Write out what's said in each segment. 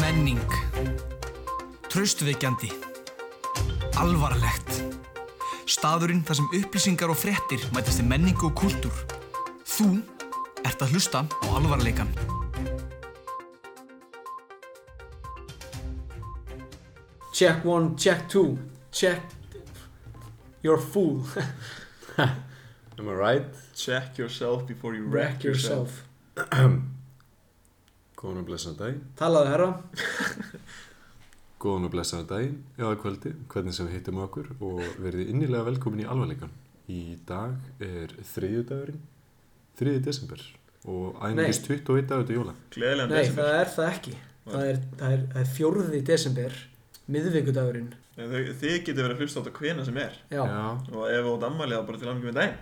Menning. Traustveikjandi. Alvarlegt. Staðurinn þar sem upplýsingar og fréttir mætast í menningu og kúltúr. Þú ert að hlusta á alvarleikan. Check one, check two, check You're a fool Am I right? Check yourself before you Wreck yourself Góðan og blessaðan daginn. Talaðu herra. Góðan og blessaðan daginn. Eða kvöldi, hvernig sem við hittum okkur og verið innilega velkomin í alvarleikan Í dag er þriðjudagurinn 3. desember og æfingis 21 dagur til jóla. Gleðilegan Nei, desember. það er það ekki. Það er, það er, það er fjórði desember Miðvikudagurinn. En þau- Þið getið verið að hlusta á þetta hvena sem er. Já, Og ef þú átt ammæli þá bara til aðmyggjum með daginn.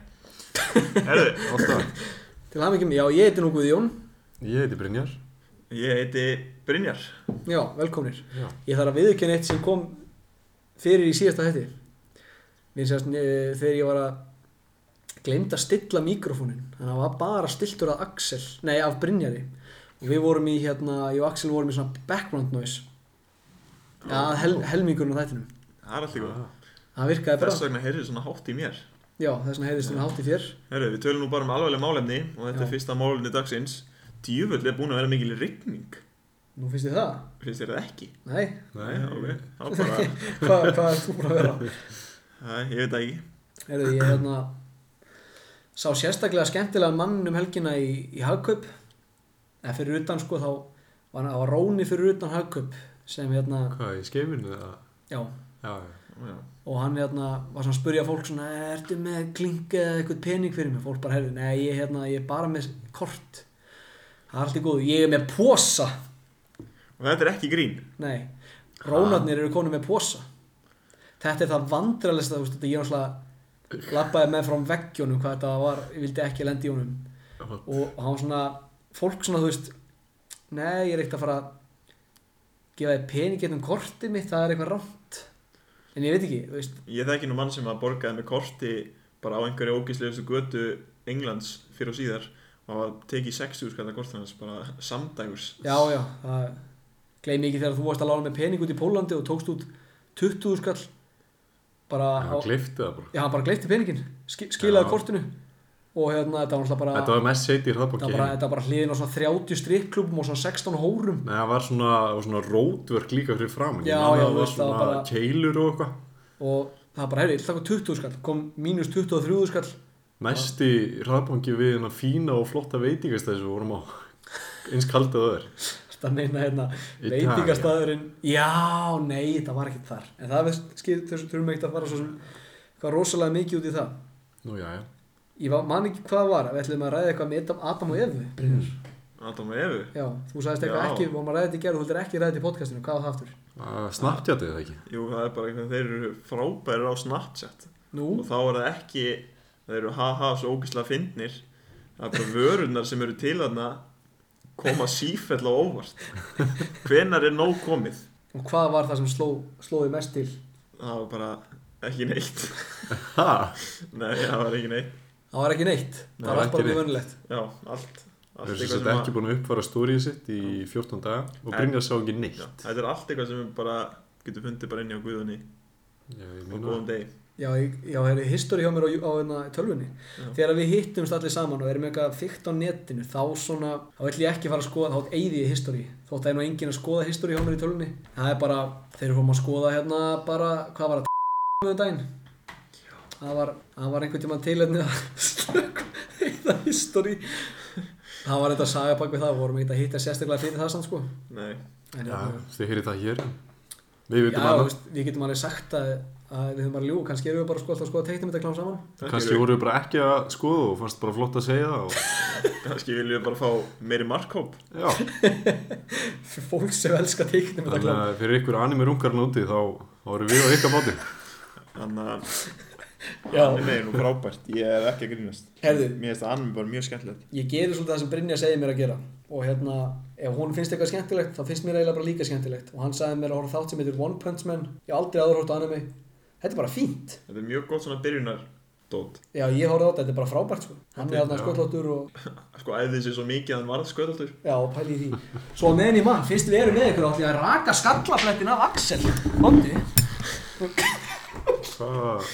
Herðu, alltaf til hafingjum, já, ég heiti nú Guðjón. Ég heiti Brynjar ég heiti Brynjar. Já, velkomnir. Já. Ég þarf að viðurkenna eitt sem kom fyrir í síðasta hætti sérst, þegar ég var að glemd að stilla mikrofónin þannig að það var bara stilltur að Axel nei, af Brynjari. Og við vorum í hérna, ég og Axel vorum í svona background noise. Já, hel, helmingurinn á þættinum. Það er allt í góð Það virkaði bara. Þess vegna heyrðir svona hátt í mér. Já, þess vegna heyrðist hún hátt í þér. Herðu, við tölum nú bara um alveglega málefni Og þetta Já. er fyrsta málefni dagsins Djúvöld er búin að vera mikil rigning Nú finnst þið það? Finnst þér það ekki? Nei, Nei, ok Þá bara, hvað, hvað er þú búin að vera? Æ, ég veit það ekki Heyrðu, ég hérna sá sérstaklega skemmtilega mann um helgina í, í Hagkaup eða fyrir utan sko þá var, það var Róni fyrir utan Hagkaup sem hérna, Hvað, í skeifinu eða? já Já, já Já. og hann hérna var svona að spurja fólk svona ertu með klink eða eitthvað pening fyrir mig fólk bara heyrðu, nei ég, hérna, ég er bara með kort það er allt í góðu, ég er með posa. Og þetta er ekki grín. Nei, rónarnir eru konið með posa. Þetta er það vandralista þú veist, þetta ég er náttúrulega lappaði með frá veggjónum hvað þetta var, ég vildi ekki lendi í honum. Og hann var svona fólk svona þú veist nei ég er ekkert að fara að gefa þér pening getum kortið mitt það er eitthvað rámt en ég veit ekki, þú veist. Ég þekki nú mann sem að borgaði með korti bara á einhverju ógíslegustu götu Englands fyrir og síðar og að tekið 60 skall að kortið hans bara samdægurs. Já já, það gleymi ekki þegar þú varst að lána með pening út í Pólandi og tókst út 20 skall bara Já, á, glifti það bara. Já hann bara gleypti peningin ski, skilaði Já. kortinu og hérna þetta var náttúrulega bara Þetta var mest seiti í þetta hraðbóki var bara, þetta var bara hliðin á svona 30 strippklubum og svona 16 hórum. Nei, það var svona, það var svona rótverk líka fyrir framan. Já, já, að það var það svona var bara- keilur og eitthvað. Og það var bara, heyrði, ég ætla að taka 20 skall kom mínus 23 skall Mesti hraðbóki við hennar fína og flotta veitingastæði sem við vorum á. Eins kaldið það er. Það meina hérna veitingastæðurinn Já, nei, það var ekkert þar. En það veist, skil, þessum þurfum ekki að fara svo sem Hvað rosalega mikið út í það. Nú, já, já. Ég var, man ekki hvað var. Við ætlum að ræða eitthvað með Adam, og Evu. Adam og Evu? Já, þú sagðist eitthvað Já. ekki Við varum að ræða þetta í gerð Þú heldur ekki að ræða þetta í podcastinu. Hvað var það aftur? Ah, Snapchatið það ekki? Jú, það er bara einhvern þeir eru frábærir á Snapchat. Nú, og þá er það eru haha svo ógíslega fyndnir. Það er bara vörurnar sem eru til þarna koma sífell á óvart. Hvenar er nóg komið? Og hvað var það sem sló, slóði mest til? það var bara ekki neitt. Ha? nei, það var ekki neitt. Það var ekki neitt. Það Nei, var bara mjög vönulegt já, allt, allt Þessu eitthvað sett sem ekki að búin að uppfara stórið sitt í 14 daga og Brynjar sá ekki neitt. já, þetta er allt eitthvað sem við bara getur fundið bara inni á Guðunni meina góðum degi Já, ég- já, það er history hjá mér á, á, á tölvunni. Já. Þegar við hittumst allir saman og erum eitthvað fyrkt á netinu þá svona, þá ætlum ég ekki að fara að skoða þá eigði ég history, þótt að er nú engin að skoða history hjá mér í tölvunni. Það er bara, þeir eru fórum að skoða hérna bara, hvað var það, með daginn Það var, það var einhvern tímann tilhengið að slökk eitthvað history. Það var þetta saga bak við það, vorum eitthvað að hitta sérstaklega fyrir það samt sko. Nei, En, Já, hérna, það Við höfum bara ljú, kannski erum við bara sko alltaf að skoða teiknum þetta klám saman Kannski voru við bara ekki að skoða og fannst bara flott að segja það og... kannski viljum við bara fá meiri markhóp. Já, fyrir fólk sem elskar teiknum þetta þannig að fyrir ykkur anime rungarinn úti þá, þá erum við á ykkar báti þannig að Já. anime er nú frábært. Ég er ekki að grínast. Herðu. mér finnst að anime bara mjög skemmtilegt. Ég gerir svolítið það sem Brynja segir mér að gera. Og hérna, ef hún finnst eitthvað skemmtilegt þá finnst mér eiginlega bara líka skemmtilegt. Og hann sagði mér að horfa þátt sem heitir One Punch Man. Ég hef aldrei áður hórt á anime þetta er bara fínt. Þetta er mjög gott svona byrjunar dót Já, ég horfði á þetta, þetta er bara frábært sko. Hann er þarna Já. sköllóttur og Sko æðið sér svo mikið að hann varð sköldaldur Já, pæli í því. Svo á meðan ég mann, fyrst við erum með ykkur átti ég að raka skallaflettin af Axel. Kondi Hvað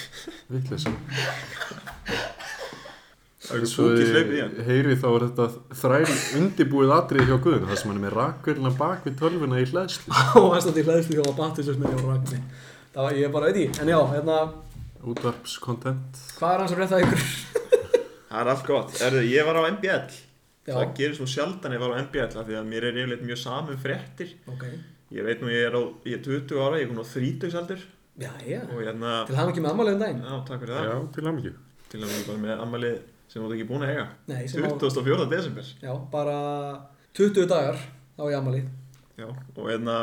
Það er Svo í heyri þá er þetta þræl undibúið atrið hjá Guðun þar sem hann er með rakvélina bak við tölvuna í hlæðslu Og hann stótt í hlæðslu hjá að og ragni Það var, ég bara veit ekki En já, hérna, útvarpskontent hvað er hans að frétta ykkur? Það er allt gott. Erðu, ég var á MBL Já, Það gerir svo sjaldan ég var á MBL af Því að mér er yfirleitt mjög samum fréttir. Ok. Ég veit nú ég er, á, ég er 20 ára Ég er komin á 30 aldur Já, já. Og hérna Til hann ekki með ammaliðum daginn. Já, takk fyrir það. Já, til hamingju. Til að við bara með ammali sem þú ert ekki búin að eiga. Nei, sem á 24. desember. Já, bara 20 dagar á ég ammali Já, og hérna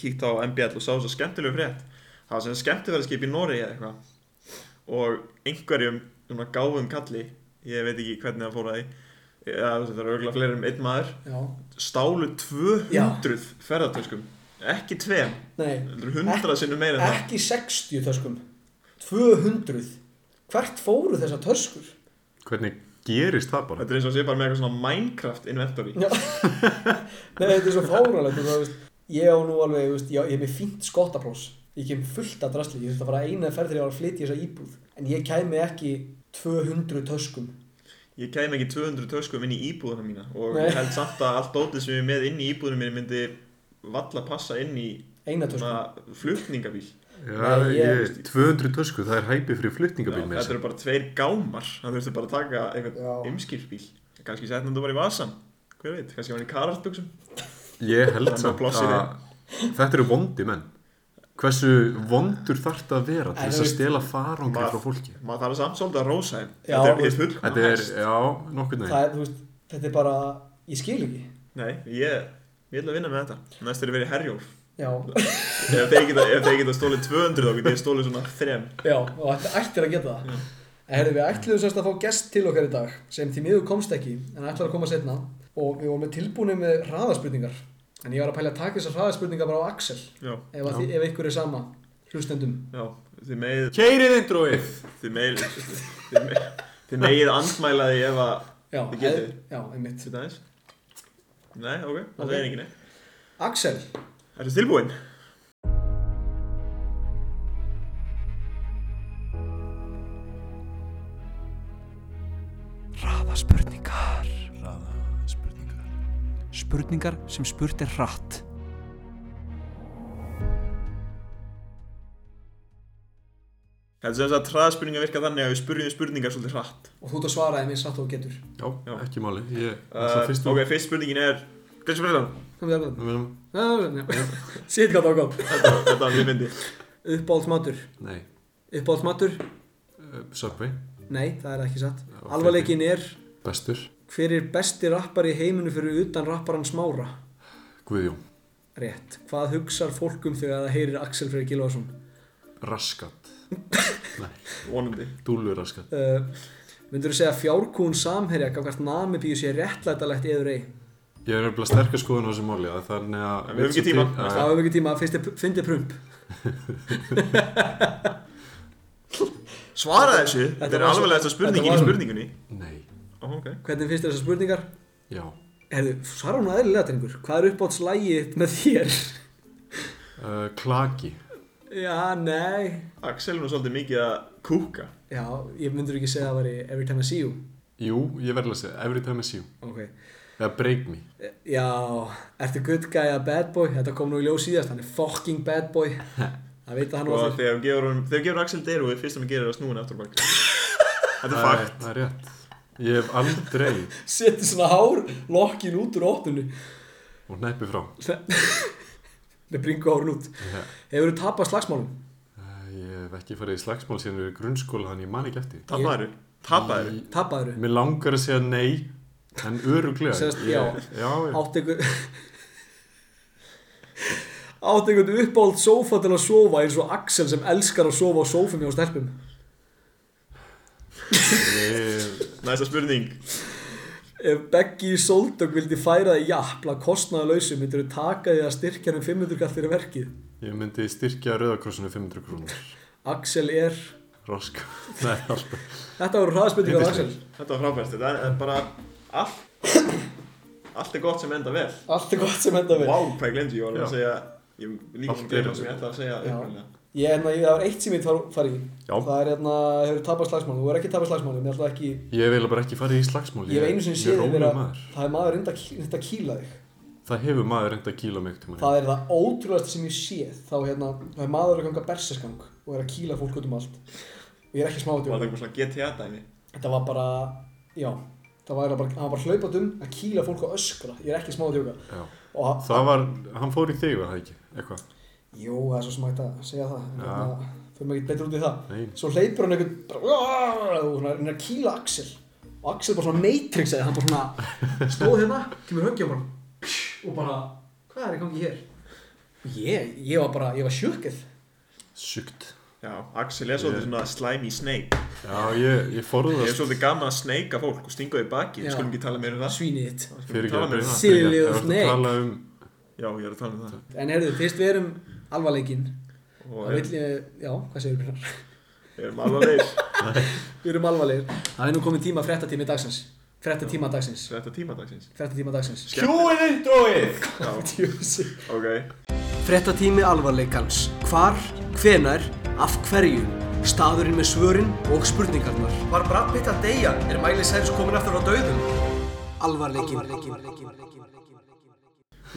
kíkt á MBL og sá svo skemmtilegu frétt það var sem skemmtiverðarskip í Noregi eða eitthvað. Og einhverjum svona gáfum kalli ég veit ekki hvernig það fór að því það er örgulega fleiri um einn maður Já, stálu 200 ferðartöskum ekki tveim, nei, þetta eru 100 sinnum meira en það. Ekki 60 töskum. 200 Hvert fóru þessar töskur? Hvernig gerist það bara? þetta er eins og sé bara með eitthvað svona Minecraft inventory. Já. Nei, þetta er svo veist, Ég á nú alveg, þú veist, ég, er með fínt skottaplós Ég kem fullt af drasli Ég þurfti að fara eina ferð þegar ég var að flytja þessa íbúð. En ég kæmi ekki 200 töskum. Ég kæm ekki 200 töskum inn í íbúðuna mína og Nei. ég held samt að allt dótið sem ég er með inn í íbúðuna mín myndi valla passa inn í Eina töskum svona flutningabíl. Já, Nei, ég- ég, 200 tösku, það er hæpi fyrir flutningabíl Já, með þetta eru bara tveir gámar. Það þurftu bara að taka einhvern ymskýrsbíl kannski setna þetta bara í vasan hver veit, kannski var hann í karartbuxum Ég held Það samt að þetta eru vondi menn Hversu vondur þarf það að vera til þess að stela farangri frá fólki? maður þarf samt svolítið að rósa þeim. Já, þetta er þú hitt full Þetta er, já, nokkur er, veist, þetta er bara Ég skil ekki. Nei, ég, ég ætla að vinna með þetta. Næst er ég verið herjólf. Já, ef þeir geta, stólið 200 þá geta ég stólið svona þrem. Já, og þetta ættir að geta það. Herrðu, við ætluðum semst að fá gest til okkar í dag sem því miður komst ekki, en ætlar að koma setna og við vorum með tilbúinu með hraðaspurningar en ég var að pæla að taka þessar hraðaspurningar bara á Axel já, ef, að ef ykkur er sama hlustendum já, þið megið Keirið introið! þið megið þið megið, þið megið andmæla því ef að Já, Þið getið. eð- já, einmitt þetta aðeins nei, ok, það Ok. segir ekki neitt Axel, Ertu tilbúinn? Spurningar sem spurt er hratt. Þetta er sem sagt hraðspurningar virka þannig að við spurjum spurningar svolítið hratt og þú ert að svara þeim eins satt og getur Já, Já. ekki máli. Ég uh, fyrst Ok, fyrst spurningin er Hvað er það? Við erum- Já, já, já. Sitt gott á gott Þetta var mjög myndi Uppáhaldsmatur Nei, Uppáhaldsmatur? uh, Subway, Nei, það er ekki satt Alvarleikin er bestur, Hver er besti rappar í heiminu fyrir utan rapparan Smára? Guðjón, Rétt. Hvað hugsar fólk um þegar það heyrir Axel Freyr Gilvason? Raskat, Vonandi Dúlur Raskat. Uh, myndur þú segja að fjárkún samherja gafkvært namibíu sé réttlætalegt eður ei? Ég er nefnilega sterkar skoðun á þessu máli að þannig að... Við höfum ekki tíma. Að- Það hefur ekki tíma, fyrst er fyndi prump. Svara þessu Þetta Þetta er alveg þetta spurningin þetta í var- spurningunni Nei, Ó, ok Hvernig finnst þér þessar spurningar? já. Herðu, svara hún aðeinslega drengur. Hvað er uppáhaldslægið með þér? Uh, klaki, Já, nei. Axel er nú svolítið mikið að kúka Já, ég myndur ekki segja að það væri Every Time I See You. jú, ég verði að segja, every time I see you. Ok. Eða break me. Já, ertu good guy eða bad boy? Þetta kom nú í ljós síðast, hann er fucking bad boy. Það veit að hann var gefur, honum- þegar gefur Axel Deru Fyrst sem við gerir er að snúa hann aftur á bak Þetta er Það fakt Það er rétt. Ég hef aldrei Setti svona hár, lokkin út úr óttunni. og neppi frá. Með bringu hárun út. Ég, Hefur þú tapað slagsmálum? ég hef ekki farið í slagsmál síðan við grunnskóla þannig ég man ekki eftir. Tapaður Tapaður Tapaður? Mér langar að segja nei, en öruglega. Ég- já. Já, já. Átt einhver... Átt einhvern uppáhald sófa til að sofa eins og Axel sem elskar að sofa á sófum hjá stelpum. Ég, Næsta spurning Ef Beggi í Soldök vildi færa þig jafnla kostnaða lausu myndir þú taka því að styrkja hann 500 kall fyrir verkið. ég myndi styrkja Rauðakrossinu 500 krónur. Axel er Rosk. Nei. Þetta voru hraðspurningar Axel. Þetta var frábært, þetta er bara allt, allt er gott sem enda vel. Allt er gott sem enda við. Vá, hvað ég glemdi, ég var að segja, ég líka glemdi er- sem ég ætlaði að segja. Ég, hérna, ég, það var eitt sem ég far, far í. Já. Það er hérna, hefur tapað slagsmál. Þú er ekki tapað slagsmál, ég ætla ekki, Ég vil bara ekki fara í slagsmál. ég hef einu sinni ég séð er vera, maður. það er maður reynda, reynda að kýla þig. Það hefur maður reynd að kýla mig Það er það ótrúlegasta sem ég séð. Þá hérna, er maður að ganga berserskang og er að kýla fólk út um allt. Og ég er ekki smá að Var það eitthvað svona GTA dæmi? Þetta var bara, já, það var bara, hann var bara hlaupað um að kýla fólk og öskra. Ég er ekki smá að djóka. Já. Og Það var, hann fór í þig, var það ekki? Eitthvað? Jú, það er svo sem hægt að segja það. En Já. hérna, fyrir mig ekki betur út í það. Nei. Svo hleypur hann einhvern bara og svona reynir að kýla Axel. Og Axel bara svona matrixaði, hann bara svona stóð hérna, kemur höggja bara og bara, hvað er í gangi hér? Og Ég, ég var bara, ég var sjukkið. Sjúkt. Já, Axel er svolítið svona slimy snake. Já, ég, ég Ég er forðast svolítið gaman að sneika fólk og stinga þau í baki, Já. við skulum ekki tala meira um það. Svínið þitt. Skulum fyrir tala meira um það. Silly þú ert snake. um Já, ég er að tala um það. En heyrðu, fyrst við erum alvarleikinn. Og Það vill ég, já, hvað segir við hérna? við erum alveg leir. Við erum alvarlegir. Það er nú komið tíma fréttatími dagsins. Fréttatíma dagsins. Þetta er tímadagsins. Fréttatíma dagsins. Kjúið introið! Já, Djöfusi. ok. Fréttatími alvarleikans. Hvar, hvenar, af hverju, staðurinn með svörin og spurningarnar. Var Brad Pitt að deyja? Er Miley Cyrus komin aftur á döðum? Alvarleikin.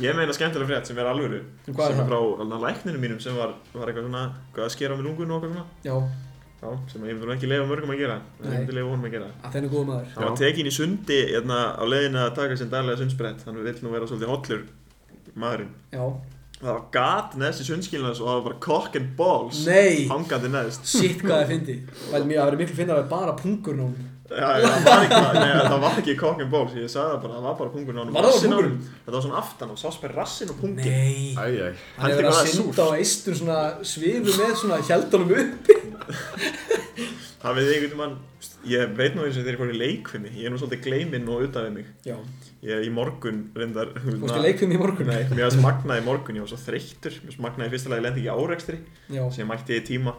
Ég meina skemmtilega frétt sem er alvöru. Hvað er sem það? er frá alveg lækninu mínum sem var, var eitthvað svona, hvað að skera mig lungun og eitthvað svona. Já, Já, sem ég myndi ekki leifa mörgum að gera. En Nei. ég myndi leifa honum að gera. að þennu góðu maður. Það var tekin í sundi hérna, á leiðinu að taka sinn daglega sundsbrett. Þannig vill nú vera svolítið hollur maðurinn. Já. Það var gat neðst í sundskilnas og það var bara cock and balls. Nei! Hangandi neðst. Sitt hvað það fyndi. Það verður miklu finnar að bara pungur nú. Já, já, það var ekki, nei, það var ekki and balls. Ég sagði það bara, það var bara pungur nánum. Var það bara á honum. Þetta var svona aftan og sást bara rassin og pungin. Nei. Æj, æj. Hann hefur verið að er synda á eistur svona svifu með svona hjaldunum uppi. Það við einhvern veginn, ég veit nú eins og ég fór í leikfimi, ég er nú svolítið gleyminn og utan við mig. Já. Ég í morgun reyndar, Þú veist í leikfum í morgun. Nei, mér varst magnað í morgun, ég var svo þreyttur, mér varst magnað í fyrsta lagi, ég lendi ekki í árekstri, Já. sem ég mætti í tíma.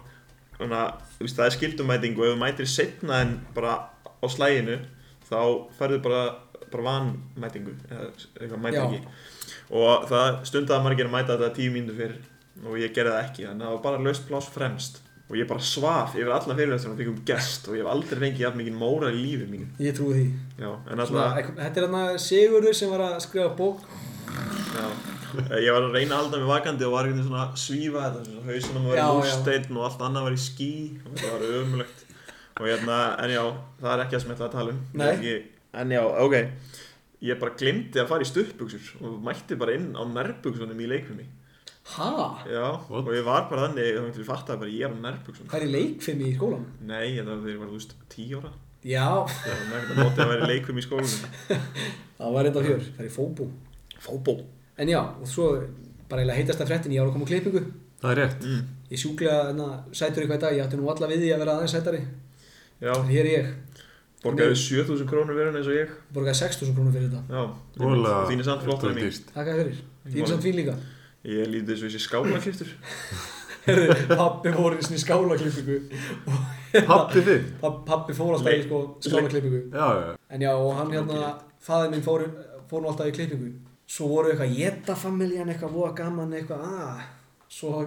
Þannig að, þú veist, það er skildumæting og ef þú mætir setna en bara á slæginu, þá færðu bara, bara vanmætingu, eða eitthvað ekki. Og það stundaði margir að mæta þetta tíu mínútur fyrir og ég gerði það ekki, þannig að það var bara laust pláss fremst. Og ég bara svaf yfir alla fyrirvæstunum og fikk um gest og ég hef aldrei fengið jafn mikið móra í lífið mínu. Ég trúi því. Já, alltaf, þetta er hérna Sigurður sem var að skrifa bók. já, Eh, ég var að reyna að halda mig vakandi og var svona svífa þetta, svona hausunum var í múrsteinn og allt annað var í ský og þetta var ömulegt. Og hérna, en já, það er ekki það sem ég ætla að tala um. Nei. Ekki, en já, ok, ég bara glimti að fara í stuttbuxur og mætti bara inn á nærbuksunum í leikfimi. Ha? Já, What? og ég var bara þannig, þá myndi ég fatta bara ég er á nærbuksunum. Það er í leikfimi í skólanum. Nei, þetta var þegar ég var, þú veist, tíu ára. Já. Það var ekkert að móti að vera í leikfimi í skólanum. Það var reynda fjör. Það er í fóbú. Fóbó. En já, og svo bara eiginlega heitast að fréttin, ég var að koma á klippingu. Það er rétt. Mm. Ég sjúklega hérna, sætur eitthvað í dag, ég átti nú alla við því að vera aðeins sætari. Já, En hér er ég. borgaði 7000 krónur verðin eins og ég. Borgaði 6.000 krónur fyrir þetta. Þín er samt flottar en mín. Takk að fyrir. Þín er samt fín líka. Ég lítið eins og þessi skálakiftur. Herðu, pappi fór í sinni skálaklippingu. Pappi? Pa- Pappi fór alltaf í sko já. En já, og hann hérna, faðir minn fór, fór nú alltaf í klippingu. Svo voru eitthvað jetafamiljan, eitthvað voða gaman, eitthvað, aaa. Svo,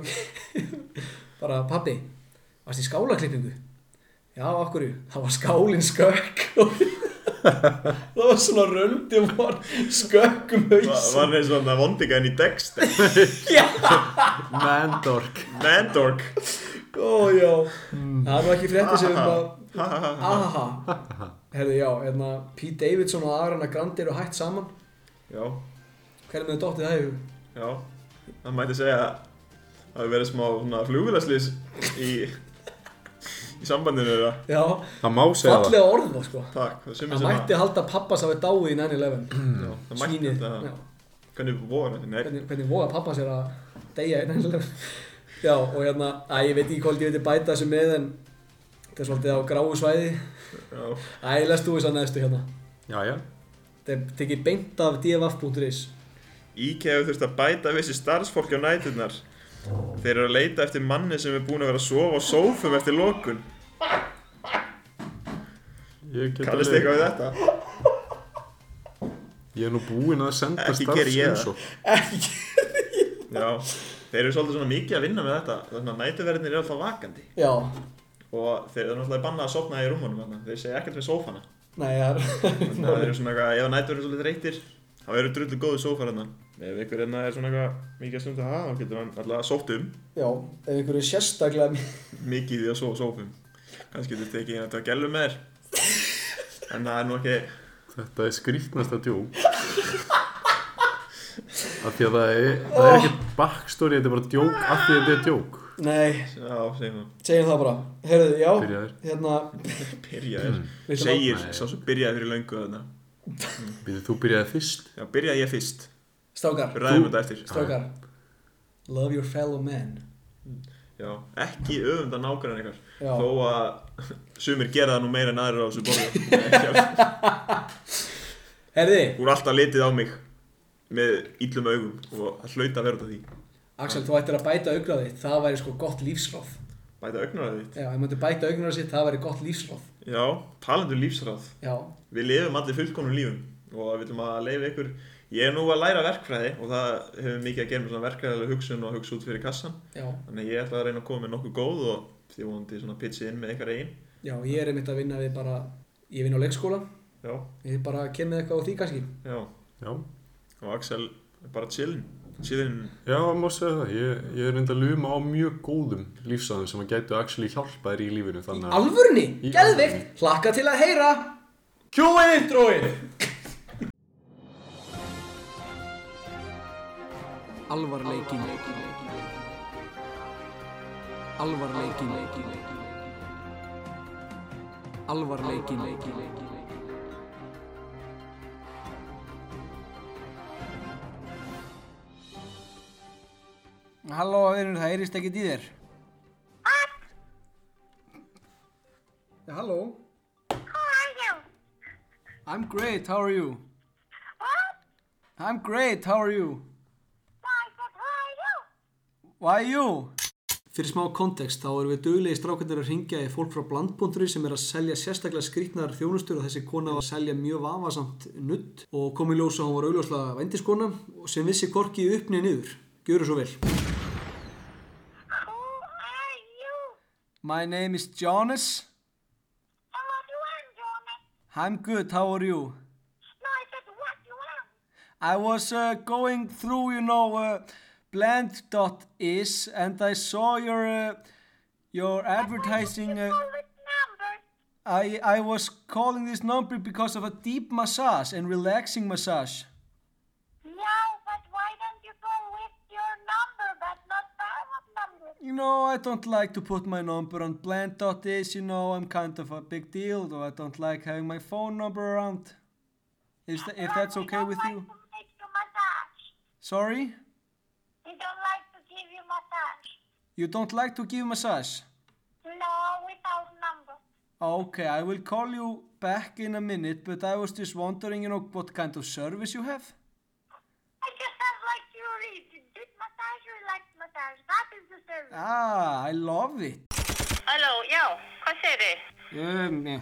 bara, pappi, varst í skálaklippingu? Já, okkur, það var skálinn skökk. það var svona röndum var skökkum Var haus. var eins og það vondigan í Dexter. Mandork. Mandork. Ó, já. Það er nú ekki frétti sem um að, aha. Herðu, já, hérna, Pete Davidson og Ariana Grande eru hætt saman. Já, Hvernig með dottið það hefur? já. Það mætti segja að það hefur verið smá svona flugvélaslýs í, í sambandinu þeirra. Já, Það má segja það. fallega orða, sko. Takk, það er sumir Það sem mætti halda að pappas hafi dáið í 9-11 Já, það mætti þetta. já. Hvernig voru þetta? Nei, Hvernig, hvernig voga pappa sér að deyja í 9-11 Já, og hérna, að ég veit ekki hvort ég veit bæta þessu með en þetta er svolítið á gráu svæði já. Æ, lestu þú þess að neðstu hérna Já, já. Þetta tekið beint af IKEA hefur þurft að bæta vissi starfsfólki á næturnar. Þeir eru að leita eftir manni sem er búin að vera að sofa á sófum eftir lokun. Ég get Kannast alveg, eitthvað við þetta? ég er nú búinn að senda Ekki geri ég það. starfsumsókn. Já, þeir eru svolítið svona mikið að vinna með þetta Þannig að nætuverðinir eru alltaf vakandi Já, Og þeir eru náttúrulega bannað að sofna í rúmunum þarna. Þeir segja ekkert við sófana nei, það er Þannig að þeir eru svona eitthvað, ef nætuverðin er svolítið reytir Þá eru drullu góðu sófar hérna Ef ykkur hérna er svona eitthvað mikið að stunda það Þá getur hann alltaf sótt um. Já, ef einhverju sérstaklega Mikið í að sófa sófum Kannski getur tekið þetta að gælu með þér. En það er nú ekki Þetta er skrítnasta djók. Af því að það er, það er ekkert backstory, þetta er bara djók af því að þetta er djók. Nei, Já, segjum það segjum það bara. Herðu, já, Byrjaður. hérna Byrjaðir. Viltu Segir sá sem byrjaði fyrir löngu þarna. Þú byrjaði fyrst? Já, byrjaði ég fyrst Strákar, strákar Love your fellow man Já, ekki öfunda nákvæmlega ykkar. Já. Þó að sumir gera það nú meira en aðrir á þessu borðu Herði, Þú er alltaf litið á mig með íllum augum og það hlaut að af því. Axel, þú ættir að bæta augnaði Það væri sko gott lífsráð. Bæta augnar að þitt? Já, ef maður bæta augnaði sitt, það væri gott lífsráð. Já, talandu lífsráð. Já, Við lifum allir fullkomnum lífum og við viljum að leifa ykkur Ég er nú að læra verkfræði og það hefur mikið að gera með verkfræðilega hugsun og hugsa út fyrir kassan já, Þannig að ég ætla að reyna að koma með nokkuð góð og því vonandi svona pitchið inn með ykkar eigin. Já, ég er einmitt að vinna við bara Ég vinn á leikskóla. Já, Ég er bara að kemja eitthvað á því kannski. Já. Já. Og Axel er bara chillin. Chillin. Já, má segja það. Ég, ég er reynd að luma á mjög góðum lífsæðum sem að gætu actually hjálpa þér í lífinu. Í Þannig að... alvörunni, Í geðveikt Hlakka til að heyra. Kjúið introið Alvarleikin Alvarleikin Alvarleikin Halló, vinur, það heyrist ekkert í þér Ja, halló How are you? I'm great, how are you? What? I'm great, how are you? I said, who are you? Why you? Fyrir smá kontekst þá erum við duglegi strákandir að ringja í fólk frá blandbúnduri sem er að selja sérstaklega skrýtnar þjónustur og þessi kona var að selja mjög vafasamt nudd og kom í ljós að hún var augljóslega vændiskona og sem vissi korki upp niður. Gjöru svo vel. Are? My name is Jonas. And what you Jonas? I'm good, how are you? No, I said, what you want? I was uh, going through, you know, uh, blend.is and I saw your uh, your advertising. Uh, call this number. I I was calling this number because of a deep massage and relaxing massage. No, but why don't you go with your number, but not number? You know, I don't like to put my number on blend.is. You know, I'm kind of a big deal, though I don't like having my phone number around. Is that, if that's okay with you? To make you massage. Sorry, We don't like to give you massage. you don't like to give massage. No, without number. Okay, I will call you back in a minute, but I was just wondering, you know, what kind of service you have. I just have like you read. Did massage or like massage? That is the service. Ah, I love it. Halló, já, hvað segir þið? Um,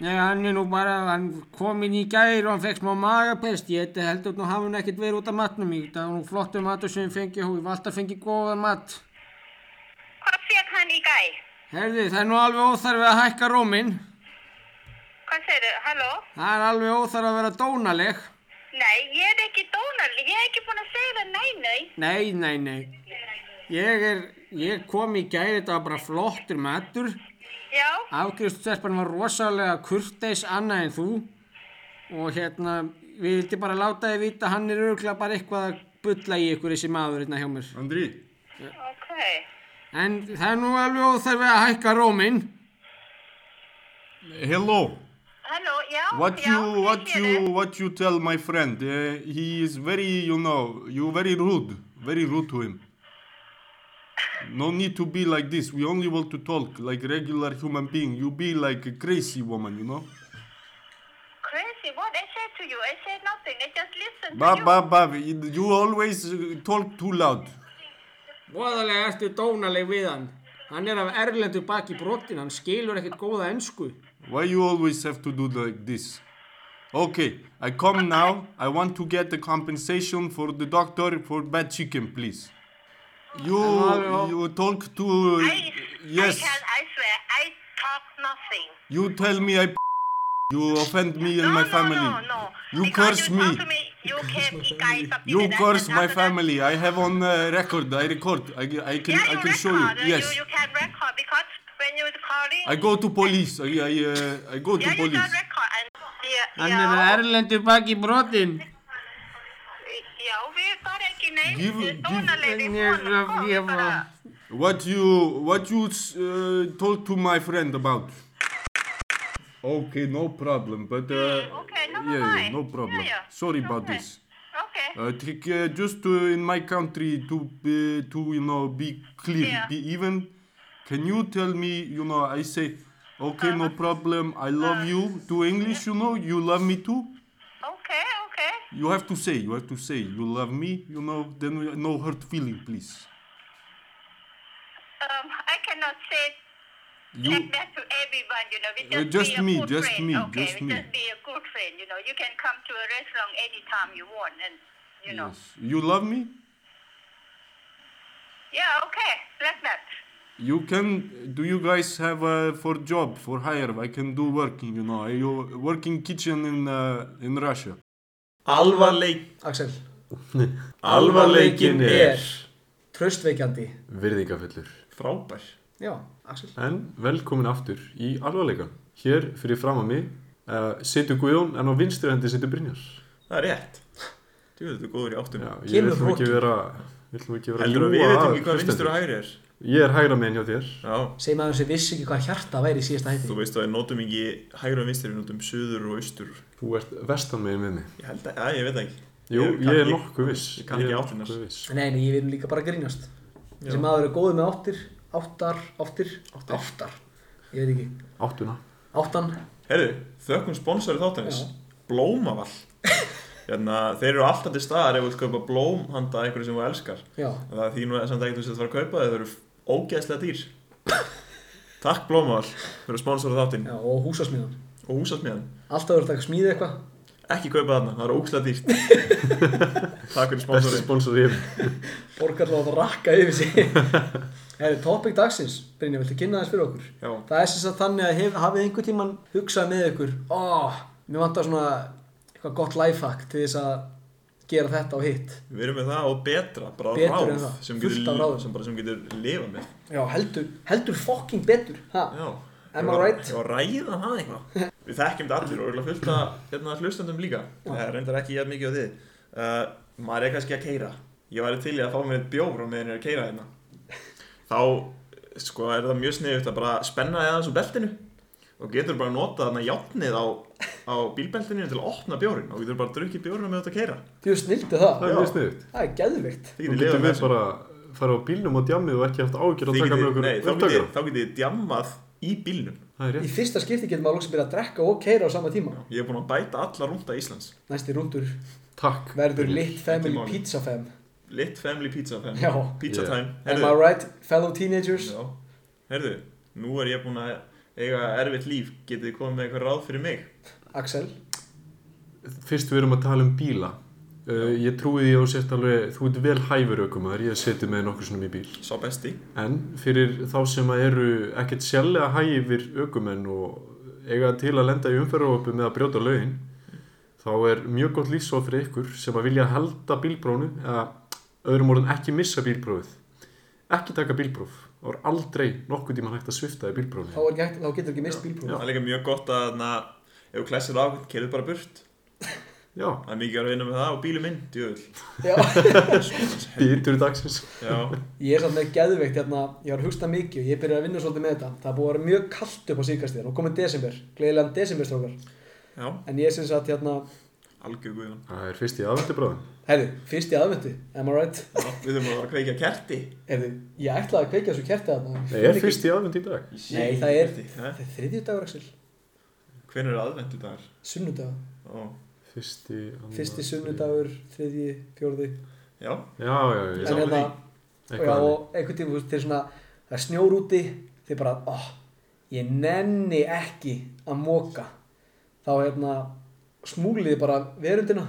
nei, hann er nú bara, hann kom inn í gæri og hann fekk smá magapest. Ég heldur nú hafa hann ekkert verið út af matnum. Ég, það var nú flottur matur sem fengi ég var alltaf fengið góða mat. Hvað fekk hann í gæ? Herði, það er nú alveg óþarfi að hækka róminn. Hvað segir þið? Halló? Það er alveg óþarfi að vera dónaleg. Nei, ég er ekki dónarli, ég er ekki búin að segja það nei, nei. Nei, nei, nei. Ég er, ég kom í gæri, þetta var bara flottur matur. Já, Afgriðstelpan var rosalega kurteis annað en þú. Og hérna, við vildi bara láta þið vita, hann er örgulega bara eitthvað að bulla í ykkur þessi maður hérna hjá mér. Andri, ok. En það er nú alveg óþarfi að hækka róminn. Hello. Halló, já, What já, you what you what you tell my friend? Uh, he is very you know you very rude, very rude to him. No need to be like this. We only want to talk like regular human being. You be like a crazy woman, you know. Crazy, what I said to you? I said nothing, I just listened Ba to you. ba ba. You always uh, talk too loud. Voðalega ertu dónaleg við hann. Hann er af erlendu baki brotin, hann skilur ekkert góða ensku. Why you always have to do like this? Okay, I come now. I want to get the compensation for the doctor for bad chicken, please. You you talk to I, yes. I, can, I swear, I talk nothing. You tell me I you offend me and no, my no, family. No, no, You Because curse you me. me. You can kick guys up in You curse my family. I have on uh, record. I record. I, I can Yeah, I can record. show you. Yes. You, you can record because when you're calling. I go to police. I I uh, I go to yeah, you police. can record and yeah, Hann af yeah, erlendu baki brotin. Já, við bara ekki neitt. Give- Dónalegði give- honum, kom, give- bara. What you what you uh, told to my friend about? Okay, no problem. But uh, Mm, okay, never yeah, yeah, no problem. Yeah, yeah. Sorry about Okay. this. Okay. Uh, take, uh, just uh, in my country to uh, to you know be clear, Yeah. be even. Can you tell me? You know, I say, okay, Uh-huh. no problem. I love you. To English, you know, you love me too. You have to say, you have to say, you love me. You know, then we- no hurt feeling, please. Um, I cannot say You. like that to everyone, you know. We Uh, just, just be a me, just friend. me, okay, just we me. just be a good friend, you know. You can come to a restaurant anytime you want, and you know. Yes. You love me? Yeah, okay, like that. You can. Do you guys have a for job for hire? I can do working. You know, I uh, work in kitchen in uh, in Russia. Alvarleik Axel, Alvarleikinn er tröstveikjandi. virðingafullur. Frábær Já, Axel. En velkomin aftur í alvarleikan. Hér fyrir fram að mig uh, situr Guðjón en á vinstri hendi situr Brynjar. Það er rétt Þú veit, þetta er góður í áttum Já, ég Kemur vil nú ekki vera, vil nú ekki vera Heldur að við veitum ekki hvað vinstur og hægri er Ég er hægra megin hjá þér. Já, Segir maður sem vissi ekki hvað hjarta væri í síðasta hætti. þú veist að við notum ekki hægri og vinstur, við notum suður og austur Þú ert vestan megin við mig. Ég held að, já, ég veit það ekki Jú, Ég ég, er nokkuð viss. ég kann ekki er viss. Nei, nei, ég vil líka bara grínast. Þessi maður er góður með áttir, áttar, áttir, Áttir. áttar. Ég veit ekki. Áttuna. Áttan. Herðu, þökkum sponsori þáttanins. Blómavall Hérna, þeir eru alltaf til staðar ef þú vilt kaupa blóm handa einhverju sem þú elskar Já. Það er því nú samt ekkert þú sér að fara að kaupa þau, þau eru ógeðslega dýr Takk Blómavall fyrir sponsori þáttinn Já, og húsasmíðan. og húsasmiðan Alltaf verður þetta að smíða eitthvað. Ekki kaupa þarna, það er ógeðslega dýrt Takk fyrir Besti sponsorinn sponsor ég. Borgar láta rakka yfir sig. Herri, topic dagsins. Brynja, viltu kynna þess fyrir okkur? Já, Það er sem sagt þannig að hef, hafið einhver tíman hugsað með ykkur Ó, mér vantar svona eitthvað gott lifehack til þess að gera þetta og hitt. Við erum með það og betra bara Betur ráð það, sem getur, sem bara sem getur lifað með. Já, heldur, heldur fucking betur ha? Já, Am ég I right? Ég að ræða það eitthvað. Við þekkjum þetta allir og örugglega fullt að hérna, hlustandum líka. Það reyndar ekki jæð mikið á þið. Uh, Maður er kannski að keira Ég væri til í að fá mér eitt bjór meðan ég er að keira hérna. Þá sko, er það mjög sniðugt að bara spenna þið aðeins úr beltinu og getur bara notað þarna játnið á, á bílbeltinu til að opna bjórin og getur bara drukkið bjórina með þetta að keira Þú snildu það Það er Já. mjög sniðut. Það er geðvikt Þið Þú getur við bara fara á bílnum og djammið og ekki haft ágjör að taka með okkur Nei, þá getið þið djammað í bílnum Það er Í fyrsta skipti getur maður loksins byrjað að drekka og keira á sama tíma Ég er búinn að bæta alla rúnda Íslands Næsti rúndur Takk. verður Lit Family. Pizza Fam Lit Family Pizza Fam Já. Pizza. Time Am I right, fellow teenagers? Já, herðu, nú er ég búinn að eiga erfitt líf, getið þið komið með eitthvað ráð fyrir mig? Axel Fyrst við erum að tala um bíla. Uh, ég trúi því að þú sért alveg, þú ert vel hæfur aukumæður, ég seti með nokkur svona í bíl. Sá besti. En fyrir þá sem að eru ekkert sjálflega hæfir aukumenn og eiga til að lenda í umferðarópu með að brjóta lögin, þá er mjög gott lífsóð fyrir ykkur sem að vilja halda bílprónu, eða öðrum orðin ekki missa bílprófið. Ekki taka bílpróf. Það er aldrei nokkuð tíma hægt að svifta í bílprófið. Þá, hægt, þá getur ekki mist bílpróf Það er líka mjög gott að, na, ef þú klæsir á, kerðu bara burt. Já, Það er mikið að vinna með það og bílum minn, djöðul. Já, býtur í dagsins. Já, ég er samt með geðveikt hérna, ég var að hugsta mikið og ég byrjaði að vinna svolítið með þetta Það búið að vera mjög kallt upp á síkastíðan og komið desember, gleðilegan desemberstrókar já, En ég syns að hérna, algjör guðan. Það er fyrst í aðvendu bráðum. heyrðu, fyrst í aðvendu, am I right? Já, við þurfum að fara að kveikja kerti. Heyrðu, ég ætlaði að kveikja þessu kerti þarna Nei, er fyrst í aðvendu í dag. Nei, það er, það er þriðju dagur, Axel, Hvenær er aðvendu dagar? sunnudagur Ó, Fyrsti, Fyrsti sunnudagur, þriðji, fjórði já, Já, já, já. En hérna, því. og já, Eitthvað og einhvern tíma, þú veist, til svona það er snjór úti þið bara, oh, ég nenni ekki að móka þá hérna smúliði bara verundina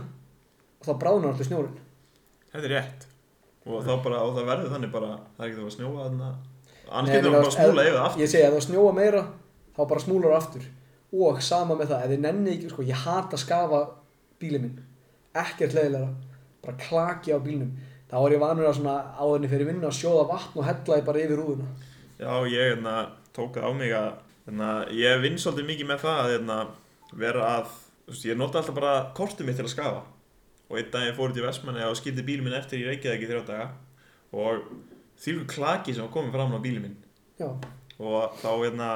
og þá bráðnar alltaf snjórin Þetta er rétt. Og þá bara, og það verður þannig bara það er ekki það að snjóa þarna. Annars getur það bara að smúla yfir aftur. Ég segi, ef það snjóa meira þá bara smúlar aftur. Og sama með það, ef þið nenni ekki sko, ég hata að skafa bílið minn. Ekkert leiðilega, bara klaki á bílnum. Þá er ég vanur að svona áðurinn fyrir vinnu að sjóða vatn og hella því bara yfir rúðuna. Já, ég hérna, tók það á mig að hérna, ég vinn svolítið mikið með það að hérna, vera að veist, ég nota alltaf bara kortið mitt til að skafa. Og einn dag ég fór út í Vestmanni og skildi bílið minn eftir í Reykjavík í þrjá daga. Og þýlgu klaki sem komið fram á bílið minn. Já, og þá hérna,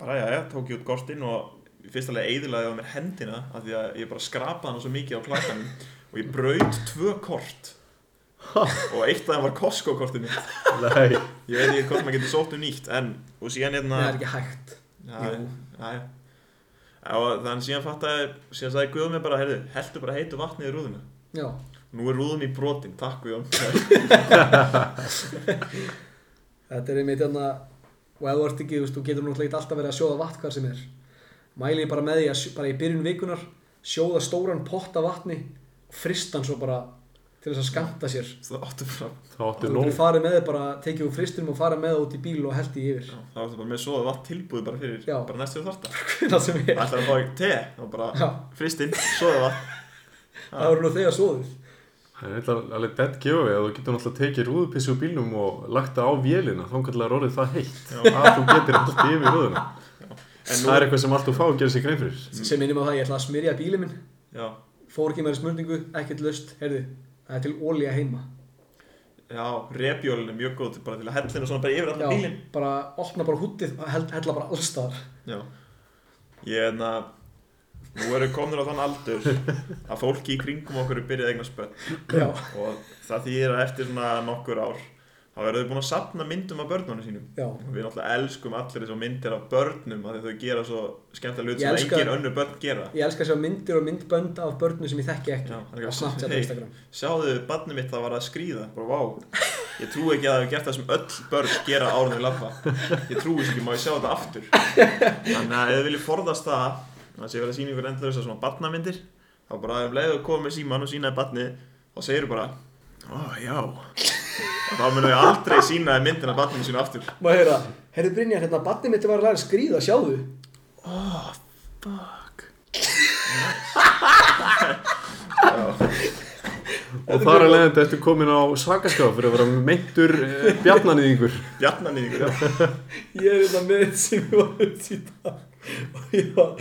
bara já, já, tók ég út kortin og í fyrsta lega eiðilaði á mér hendina af því að ég bara skrapaði hana svo mikið á klakanum. Og ég braut tvö kort. Og eitt af þeim var Costco kortið mitt ég veit ekki hvort maður getur sótt um nýtt en og síðan hérna það er ekki hægt. Og þannig síðan fattaði síðan sagði Guð mér bara, heyrðu, heldur bara heitu vatnið í rúðuna. Já, nú er rúðun í brotin, takk Guðjón þetta er einmitt hérna og ef þú ert ekki, þú getur náttúrulega alltaf verið að sjóða vatn hvað sem er. Mæli ég bara með því að bara í byrjun vikunar sjóða stóran pott af vatni og frista hann svo bara til þess að skamta sér. Það áttu bara, Það áttu þú nóg. getur farið með þið bara, tekið úr fristinum og farið með það út í bíl og held í yfir. Já, það áttu bara með svoða vatn tilbúið bara fyrir, Já. bara næstu þarta það sem er, ætlaði að fá ekki te, þá bara fristinn, svoða vatn. Það voru nú þegar svoðið Það er eitthvað alveg dead giveaway að þú getur náttúrulega tekið rúðupissu úr bílnum og lagt það á vélina. Þá kannski er orðið það heitt Það er já, til ólíja heima. Já, repjólin er mjög góð bara til að hellina svona bara yfir Já, allan bílinn. bara opna bara húttið og hell, hella bara allstaðar Já, ég er að nú erum við komin á þann aldur að fólki í kringum okkur er byrjað að eigna spöld Já, og það þýðir að eftir svona nokkur ár þá verður þau búin að sapna myndum af börnunum sínum. Já, við náttúrulega elskum allir þessar myndir af börnum því þau gera svo skemmtilega hlut Ég sem engin önnur börn gera. Ég elska að sjá myndir og myndbönd af börnum sem ég þekki ekki Já, hey. Instagram. sjáðu barnið mitt það var að skríða. Bara vá, ég trúi ekki að það hefur gert það sem öll börn gera árið við labba. Ég þess ekki, má ég sjá þetta aftur? Þannig að ef þið viljið forðast það þannig að sé verið að sína ykkur endur þessar svona barnamyndir þá bara þá munum við aldrei sína þér myndina af barninu sínu aftur. Má heyra, heyrðu Brynjar, hérna barnið mitt var að læra að skrýða, sjáðu. Fuck. Og þar er leiðandi eftir komin á svakaskaf fyrir að vera meintur eh, bjarnanýðingur. bjarnanýðingur já. Ég er hérna með þetta sem ég var í dag og ég var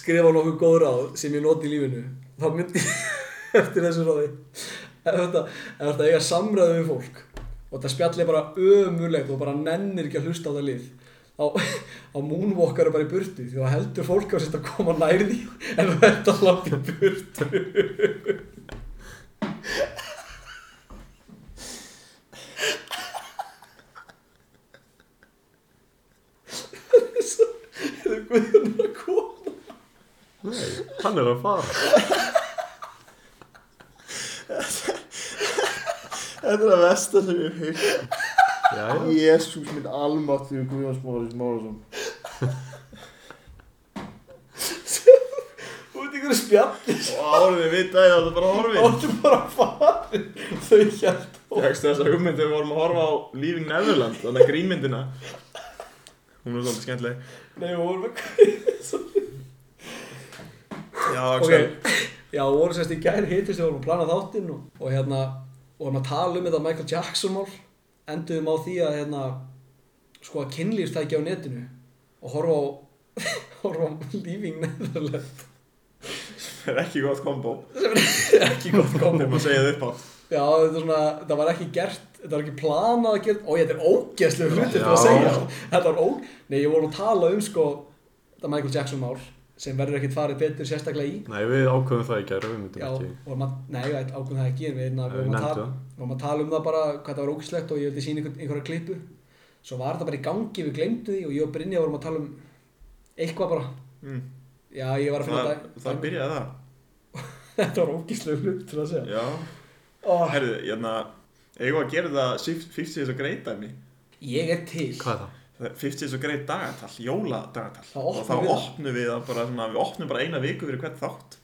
skrifa nokkuð góð ráð sem ég noti í lífinu. Þá myndi ég eftir þessu ráði ef þetta, ef þetta eiga samræðu við fólk? Og þetta spjall er bara ömurlegt og bara nennir ekki að hlusta á það lið. Á, á moonwalkar bara í burtu því þá heldur fólk á sér að koma nærði en þetta langt í burtu. Það er guðun að koma? Nei, hann er að fara. Þetta er að versta sem ég hef já. Jésús minn almáttur Guðjóns Móris Mórasson Þú veit ykkur spjalli. Og árið við vitaði að það bara horfið Áttu bara að fara Þau hjælt Fækst þessa hugmynd þegar við vorum að horfa á Leaving Neverland, þannig að grínmyndina Hún er svolítið skemmtileg. Nei, við vorum að Já, Ok, já, við vorum sérst í gær hittist Við vorum að plana þáttinn og, og hérna vorum að tala um þetta Michael Jackson mál. Enduðum á því að hérna Sko að kynlýrstækja á netinu Og horfa á Horfa á Leaving Netherland Það er ekki gott kombo. Ekki gott komum Þegar maður segja það upp á. Já, þetta, er svona, þetta var ekki gert, þetta var ekki planað að gera, ó, þetta er ógeðslega hlutir til að segja, þetta var ó, nei, ég voru að tala um, sko, þetta Michael Jackson mál, sem verður ekkit farið betur sérstaklega í, Nei, við ákveðum það í gæra, við myndum já, ekki. að, nei, ég veit, ákveðum það ekki, en við, Við vorum, að það. vorum að tala um það bara, hvað það var ógeðslegt og ég vildi sína einhver, einhverja klippu, svo var þetta bara í gangi, við glemdu því og ég og Brynja vorum að tala um eitthvað bara, mm. já, ég var að finna Það, það byrjaði það þetta var ógeðslega hlut til að segja, Já ó, Herðu, hérna Eigum við að gera það 50 þess að greita mig Ég er til. Hvað er það? Það er 50 svo greið dagatal, jóladagatal og þá við það. opnum við það bara svona, við opnum bara eina viku fyrir hvern þátt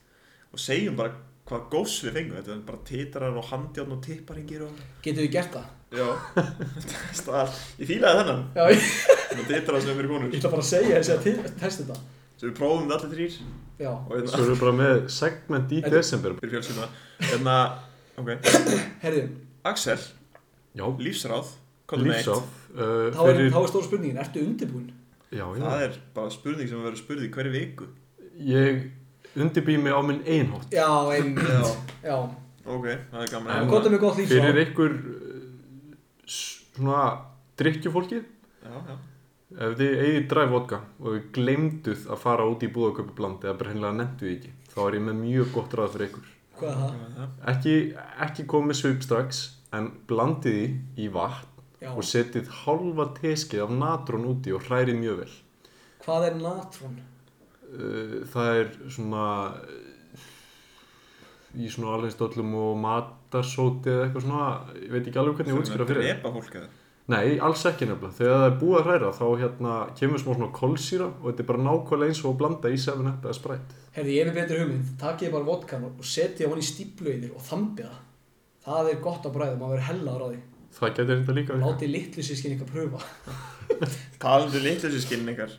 og segjum bara hvað góðs við fengum þetta er bara titrar og handjárn og tipparingir og Getum við gert það? já, Stað, ég fílaði þennan Já, ég, og titrar sem er fyrir konur ég ætla bara að segja þessi að testa þetta. sem við prófum þetta allir þrýr Já. og hérna, Svo erum við bara með segment í Þetta- desember. fyrir fjölskylduna hérna, ok, Herðu, Axel, Já, lífsráð. Lífsáð. Uh, þá er, fyrir, þá er stóra spurningin, ertu undirbúin? já, já. það er bara spurning sem við verðum spurði hverju viku Ég undirbý mig á minn einhátt. Já. Já. ok, það er gaman? Fyrir ykkur uh, svona já, ef þið eigið dræf vodka og þið glemduð að fara út í búð og köpa bland eða bara hennilega nefndu því ekki, þá er ég með mjög gott ráð fyrir ykkur. Er. Ekki, ekki komið svip strax, en blandið því í vatn Já. og setið hálfa teskið af natrón úti og hrærið mjög vel. Hvað er natrón? Uh, það er svona uh, í svona alveg stóllum og matarsóti eða eitthvað svona, ég veit ekki alveg hvernig ég útskýra fyrir það. drepa fólk eða Nei, alls ekki nefnilega. Þegar það er búið að hræra þá hérna kemur smá svona kolsýra og þetta er bara nákvæmlega eins og að blanda í 7-up eða Sprite. Herði, ég hef betur hugmynd, takið bara vodkan og setið hann í stíplu yfir og þambið það. Það er gott að bræða, maður verður hellaður á því. Það getur þetta líka. Látið litlu sískin ykkar pröfa. talandi litlu sér skilningar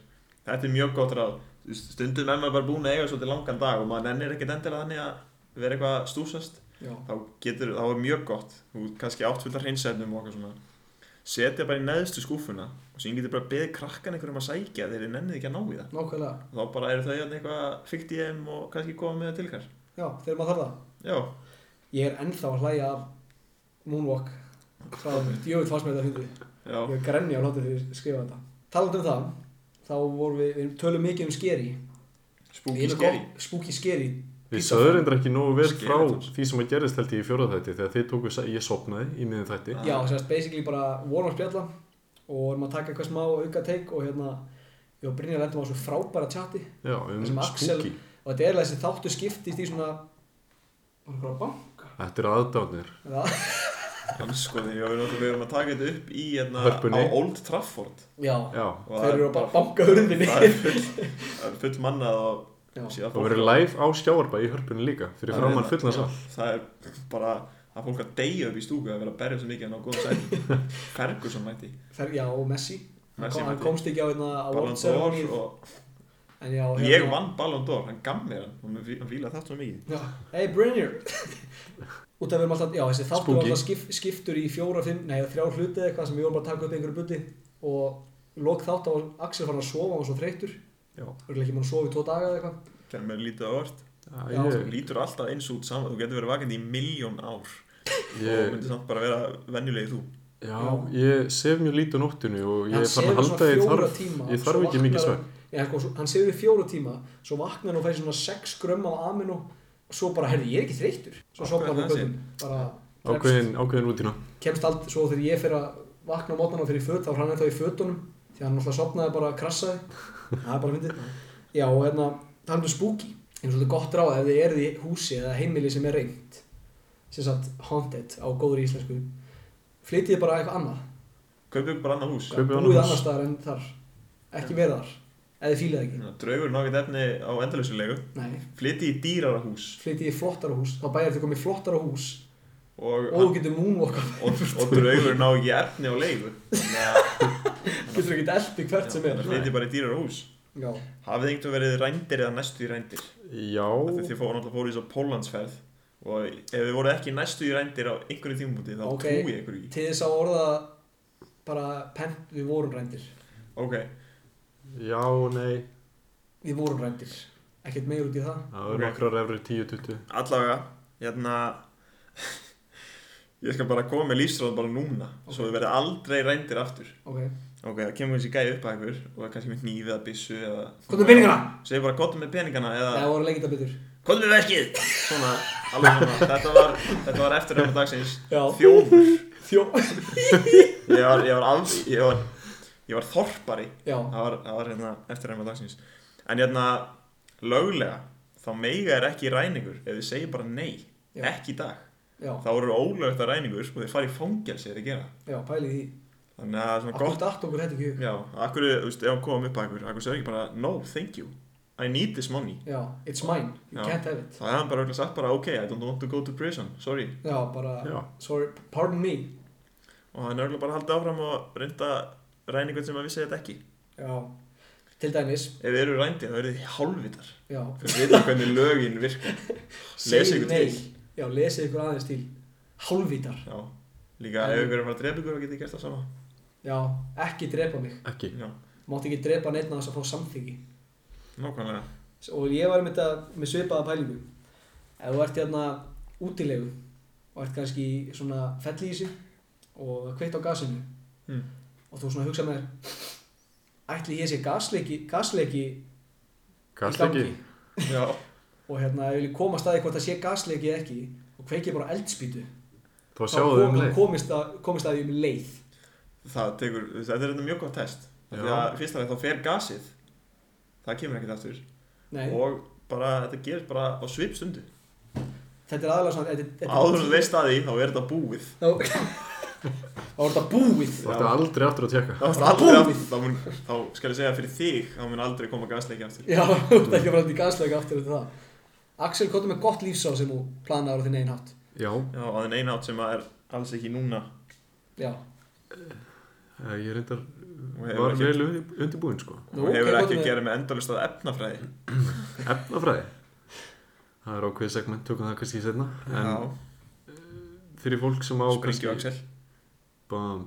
þetta er mjög gott ráð stundum er maður bara búin að eiga svolítið langan dag og maður nennir ekkert endilega þannig að vera eitthvað stúsast Já. þá getur, þá er mjög gott þú kannski átt fullt af hreinsefnum og eitthvað svona setja bara í neðstu skúfuna og síðan getur bara beðið krakkan einhverjum að sækja þegar þið nennið ekki að ná í það Nákvæmlega. og þá bara eru þau eitthvað fyrkt í þeim og kannski koma með það til ykkar Já, þegar maður þarf það. já, Ég er ennþá að hlæja af Moonwalk. Það er djöfitt fannst mér þetta að fyndið. já, Ég er grenni á hlátur þegar ég skrifa þetta. Talandi um það, þá vorum við, við tölum mikið um skeri. spooky scary Spooky skeri. Við sögum reyndar ekki nógu vel frá því sem að gerist held ég í fjóra þætti þegar þið tóku, ég sopnaði í miðin þætti. Já, sérst, basically bara vorum að spjalla og vorum að taka eitthvað smá auka teik og hérna, ég og Brynjar lendum á svo frábæra chati Já, um spooky. og þetta er alveg þessi þáttu skiptist í svona bara banka Þetta eru aðdánir. Já, sko því við erum við erum að taka þetta upp í hérna, á. Old Trafford. Já. Já, og þeir eru að bara banka hurðinni. það er full, full mannað síðan það verður live á skjáarbæ í hörpunni líka fyrir framann fullna sal. það er bara að fólk að deyja upp í stúku að vera að berja svo mikið en á góðum sæti Ferguson mætti. Fer, já, og Messi, hann, komst ekki á hérna á Ballon d'Or og en já, ég vann Ballon d'Or, hann gaf mér hann og hann fílaði þetta svo mikið. Já, hey Brynjar út af við erum alltaf, já þessi þáttu var alltaf skip, skiptur í fjóra, fimm, nei þrjá hluti eða eitthvað sem við vorum bara að taka upp einhverju buti. Og lok þátt á Axel fann að sofa, hann var svo þreyttur. Já. örgulega ekki mann að sofa í tvo daga eða eitthvað. Þegar mér lítið á Já, Já, þú ég, lítur alltaf eins út saman, þú getur verið vakandi í miljón ár. Og ég, myndir samt bara vera venjulegi þú. Já, ég sef mjög lítið á nóttinu og ég er farin að halda að ég þarf, tíma ég þarf ekki mikið hann- Já, sko, svo- hann sefur fjóra tíma svo vaknar hann og fæði svona 6 grömm af amino og svo bara, herri, ég er ekki þreyttur. Svo sopnar það göttum bara Ákveðin, ákveðin rútina. kemst aldrei, svo þegar ég fer að vakna á mótnan og fyrir föt, þá er hann ennþá í fötunum því að hann alltaf sopnaði bara að krassaði. Það er bara myndið já, og hérna, það er um spooky. Eins og þetta er gott ráð ef þið eruð í húsi eða heimili sem er reynd sem sagt haunted á góður íslensku. Flytið bara eitthvað annað. Kaupið bara annað hús. Annað búið hús. annar staðar en þar. Ekki verið þar, eða þið fílið ekki. Draugur nákvæmt efni á endalösulegu nei, flytið í dýrara hús. Flytið í flottara hús. Þá bæjar þið komið í flottara hús. Og, og þú getur moonwalka og, og draugur ná ekki efni á leigu. Getur ekki eldi hvert sem er. flytið bara í dýrara hús. Já, hafið þið einhvern verið rændir eða næstu í rændir? Já, Þegar þið fóru náttúrulega fóru í svo Póllandsferð. Og ef þið voru ekki næstu í rændir á einhverju tímabúti þá Ok. trúi ég ykkur ekki. Til þess að orða bara pent, við vorum rændir. Ok, já, nei, við vorum rændir. Ekkert meir út í það. Það Ok. nokkrar efri 10-20. allavega hérna ég skal bara koma með lífsráð bara núna svo þið verði aldrei rændir aftur. Ok, ok, það kemur þessi gæði upp að ykkur og það er kannski með hnífið eða byssu eða hvað er peningana? segir bara kottum með peningana eða það voru leikita betur. Kottum með verkið svona, alveg svona. Þetta var, þetta var eftir reyna dagsins. Já, þjófur. Þjó ég var, ég var, alls, ég var, ég var þorpari. Það var, það var hérna eftir reyna dagsins. En hérna löglega þá meiga er ekki ræningur ef þið segir bara nei, Já. ekki í dag. Já, þá eru ólögt að ræningur og þeir fara í fangelsi ef þið gera? Já, pælið því. Þannig að það er svona Akkur gott datt okkur þetta ekki í. Já, akkur, þú veist, ef hann kom upp að akkur Akkur segir ekki bara, no, thank you. I need this money. Já, it's mine, you Já. can't have it. Þá hefði hann bara örugglega sagt bara, ok, I don't want to go to prison. Sorry. Já, bara, Já. sorry, pardon me. Og hann er örugglega bara haldið áfram og reynda ræni einhvern sem að vissi þetta ekki Já, til dæmis, Ef þið eru rændi, þá eru þið hálfvitar já, Fyrir vita hvernig lögin virka Lesið ykkur nei. til Já, lesið ykkur aðeins til. Hálfvítar. Já Líka ef ykkur er að fara að drepa ykkur, þá getið þið gert það sama Já, ekki drepa mig. Ekki. Já, Mátt ekki drepa neitt þess að fá samþyggi. nákvæmlega Og ég var með með svipaða pælingu. Ef þú ert hérna útilegu og ert kannski í svona fellísi og kveitt á gasinu Mm. Og þú svona hugsa með þér ætli ég sé gasleiki, gasleiki Gasleiki. og hérna ég vil komast að því hvort það sé gasleiki eða ekki og kveiki bara eldspýtu Þá þau um leið. komist, að, að því um leið. Það tekur, þetta er þetta mjög gott test. Af Því að fyrst að þá fer gasið. Það kemur ekkert aftur. Nei, Og bara, þetta gerist bara á svip stundu þetta er aðalega svona Áður en þú veist að því, þá er þetta búið þá þá er þetta búið. Þú ætti aldrei aftur að tjekka. Þá, er þá, mun, þá skal ég segja fyrir þig þá mun aldrei koma gasleiki aftur. Já, þú ert ekki að fara til gasleika aftur eftir það. Axel, hvað er með gott lífsá sem þú planaður á þinn einn hátt? Já, Já, á þenn eina átt sem er alls ekki núna. Já, eh, ég reyndar var vel undi- undirbúinn sko. Nú, og hefur ekki að með- gera með endalist að efnafræði. Efnafræði. Það er ákveðið segment, tökum það kannski setna. En Já, fyrir fólk sem á sprengju Axel Bam,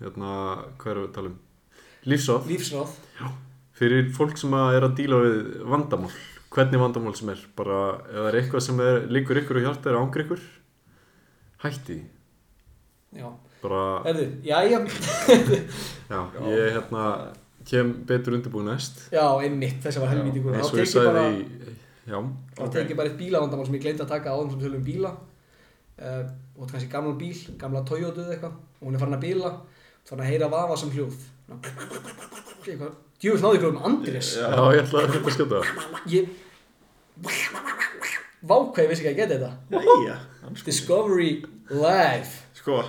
hérna, hvað við að tala um? Lífsráð. lífsráð Fyrir fólk sem að er að díla við vandamál, hvernig vandamál sem er, bara ef það er eitthvað sem er, liggur ykkur og hjarta er ángur ykkur, hætti því. Já, Bara, herðu, jæja já, ég hérna kem betur undirbúin næst. Já, einmitt, þessi var helvítið ykkur eins og ég ég bara, sagði í, já, þá Ok. tek ég bara eitt bílavandamál sem ég gleymdi að taka áðan sem tölum um bíla uh, og kannski gamlan bíl, gamla Toyota eða eitthvað og hún er farin að bíla farin að heyra vafa sem hljóð. Djúvill náðu ykkur um Andrés. Já, ég ætla að skjóta. Ég Vákvað, ég vissi ekki að geta þetta. Jæja, Discovery Live. Sko,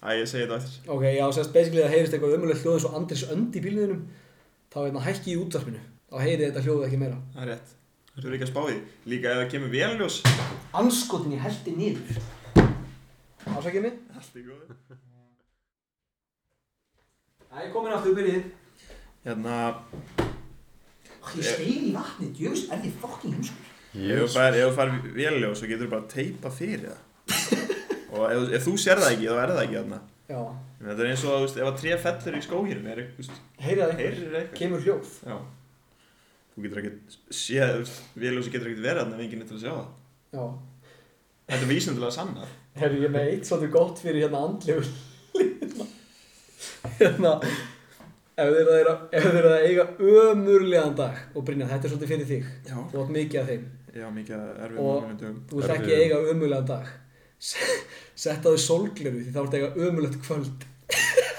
að ég segi þetta eftir Ok, já, sérst basically það heyrist eitthvað umöðulegt hljóð eins og Andrés önd í bílniðinum þá er það hækki í útvarpinu. Þá heyri þetta hljóð ekki meira. Það er rétt. Þú er ekki að spá því. Líka ef það kemur véljós Anskotin ég heldi niður. Ásakið mig Allt í góðu Það er komin aftur byrjið. Hérna, Ég stein í vatni, djöfus, er þið fokking heimskur ef þú fær véljós þá getur þú bara að teipa fyrir það. Og ef, ef þú sér það ekki, þá er það ekki þarna. Já, En Þetta er eins og, veist, ef að tré fellur í skóginum er eitthvað, heyri það heyrir eitthvað. Kemur hljóð. Já. Þú getur ekkert séð, veist, véljósi getur ekkert verið þarna ef enginn er til að sjá það. Já. Þetta er vísindilega sannað. Herru, ég með eitt svolítið gott fyrir hérna andlegur Hérna Ef þeir eru að, eru að eiga ömurlegan dag og Brynja, þetta er svolítið fyrir þig. Já. Þú átt mikið af þeim. Já, mikið erfið Og- málunum Þú vilt ekki eiga ömurlegan dag. Setta þau sólgleru því þá ert að eiga ömurlegt kvöld.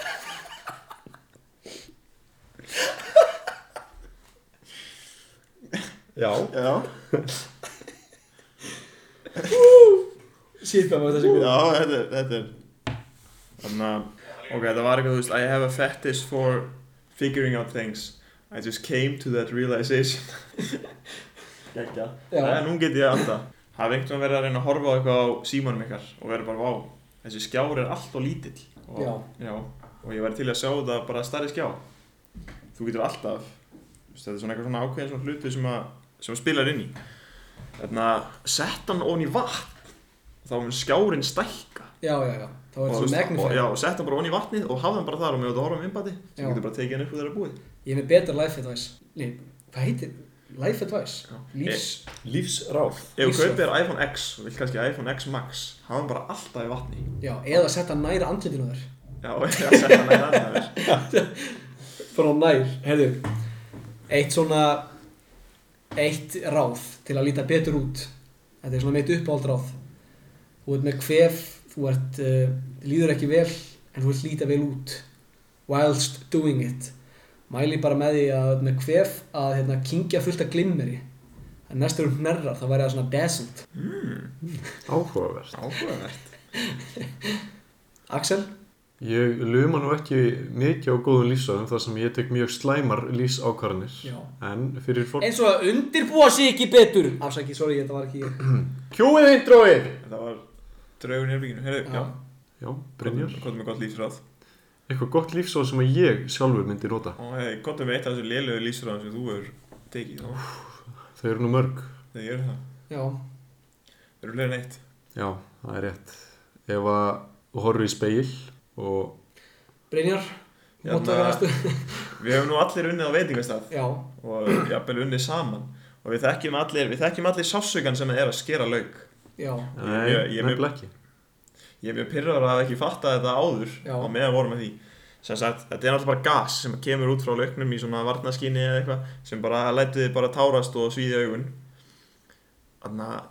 Já. Já. Sýt hvað með þessi góð Já, þetta er, þetta er Þannig að, ok, það var eitthvað, þú veist I have a fetish for figuring out things. I just came to that realization. Gekja Já. Það er, nú get ég alltaf Hafi einhvern veginn verið að reyna að horfa á eitthvað á símanum ykkar og verið bara, vá, þessi skjár er allt og lítill. Og, Já. já. Og ég væri til að sjá þetta bara stærri skjá Þú getur alltaf Þetta er svona eitthvað svona ákveðin svona hluti sem að sem að spilar inn í. Þannig að sett hann ofan í vatn þá mun skjárin stækka. Já, já, já Þá er þetta svo magnifæð já, og sett hann bara onni í vatnið og hafði hann bara þar og með þetta horfa um innbati Já. sem getur bara tekið hann upp úr þeirra búið. Ég er með betra life advice Nei, hvað heitir? Life advice? Lífs Lífsráð. ef þú kaupir iPhone X og vill kannski iPhone X Max hafa hann bara alltaf í vatni. Já, eða setja næra andlitinu þar já, já, sett hann í það Frá nær, heyrðu Eitt svona Eitt ráð til að líta betur út. Þetta er svona meitt uppáhald ráð Þú ert með kvef Þú ert, uh, líður ekki vel En þú vilt líta vel út Whilst doing it Mæli bara með því að ert með kvef Að hérna, kingja fullt af glimmeri En næstur um hnerrar, þá væri það svona dazzled Áhugavert. áhugavert Axel, Ég luma nú ekki mikið á góðum lífsáðum þar sem ég tek mjög slæmar lífsákvarðanir. Já. En fyrir fólk... Eins og að undirbúa sig ekki betur Afsaki, sorry, þetta var ekki ég Kjúið introið! Þetta var draugun í herbygginu. Herru, já. Já, Brynjar. Hvað er með gott lífsráð? Eitthvað gott lífsáð sem að ég sjálfur myndi nota. Og hei, gott eitt af þessu lélögu lífsráðum sem þú hefur tekið. Þá. Þau eru nú mörg. Þegar ég er það. Já, Þeir eru fleiri en eitt. Já, það er rétt. Ef að þú horfir í speil og Brynjar Mótt taka næstu Við hefum nú allir unnið á veitingastað Já, og jafnvel unnið saman. Og við þekkjum allir, við þekkjum allir sásaukan sem er að skera lauk. Já, Nei, ég- ég- nefnilega ekki. Ég er mjög pyrraður að hafa ekki fattað þetta áður Já. og meðan vorum með því. Sem sagt, þetta er alltaf bara gas sem kemur út frá lauknum í svona varnaskíni eða eitthvað sem bara lætur þið bara tárast og svíði augun. Þannig að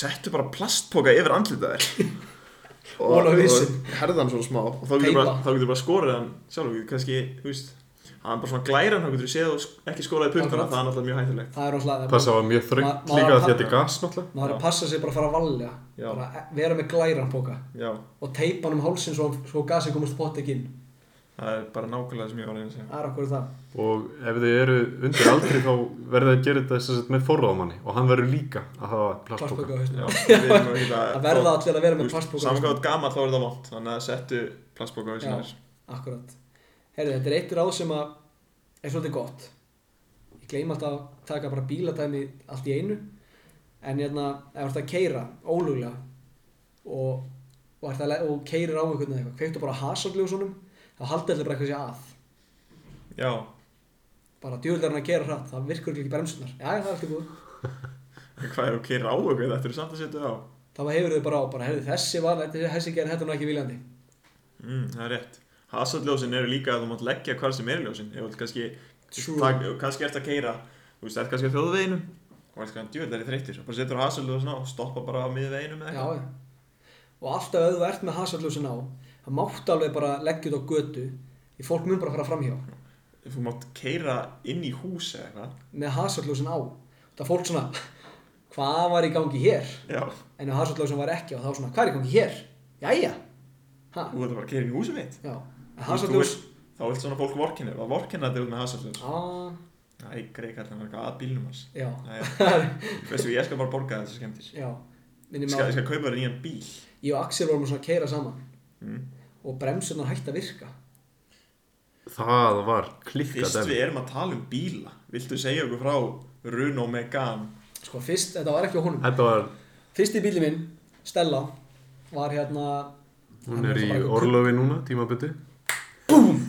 settu bara plastpoka yfir andlitað þér. Ofan á hausinn. herðan svona smá og þá getur Teipa. bara, bara skorið hann sjálfur, kannski, þú veist, hann er bara svona glæran, þá getur þú séð og ekki skoraði puttana, það er náttúrulega mjög hættulegt. það er náttúrulega Passa að mjög þröngt líka að að þetta er gas náttúrulega. maður er að passa sig bara að fara varlega Já. bara e- vera með glæran póka Já, og teipa hann um hálsin svo, svo gasið komast pott ekki inn það er bara nákvæmlega það sem ég var að reyna að segja. það er okkur það Og ef þið eru undir aldri þá verður þið að gera þetta með forráðamanni og hann verður líka að hafa plastpoka. plastpóka það verða allir að vera með plastpóka. Samskátt er Herri, þetta er eitt ráð sem að er svolítið gott. Ég gleym alltaf að taka bara bíladæmi allt í einu. En hérna, ef þú ert að keira óluglega og, og, að og keirir á einhvern veginn eitthvað kveiktu bara hasagljósunum þá haldi allir bara eitthvað sér að. Já, bara djúvill er hann að keira hratt, það virkur ekki bremsunar já, það er alltaf góð hvað er að keira á eitthvað, þetta er samt að setja á? Þá hefur þau bara á, bara þessi var þessi gerði þetta nú ekki viljandi. Mm, Það er rétt Hasalljósin eru líka að þú mátt leggja hvar sem er ljósin. Ef þú kannski, tak, kannski ert að keira Þú veist, ert kannski á þjóðveginum. Og ert kannski djúvel er í þreyttir og bara setur hasalljósin á og stoppa bara á miðveginum eða já, já. og alltaf ef þú ert með hasagljósin á það máttu alveg bara leggja þetta á götu því fólk mun bara fara framhjá Þú mátt keira inn í hús eða eitthvað. Með hasagljósin á. Það er fólk svona hvað var í gangi hér? Já, en ef hasagljósin var ekki og þá svona hvað er í gangi hér? Jæja. Ha, þú ert bara að keira inn í húsið mitt. Já vilt- Þá vilt svona fólk vorkinni Það vorkinna þetta út með hassalljós á, Æ, greið kallar hann eitthvað að bílnum hans. Veistu, ég skal bara borga þessu skemmtis já. Minni Ég skal, skal kaupa þér nýjan bíl. Ég og Axel vorum svona að keira saman. Mm. og bremsunar hætti að virka. Það var klikkað Fyrst við erum að tala um bíla. Viltu segja okkur frá Runo Megane? Sko fyrst, þetta var ekki á honum. Þetta var, fyrsti bíli minn, Stella var hérna hún er í orlofi núna, tímabundi.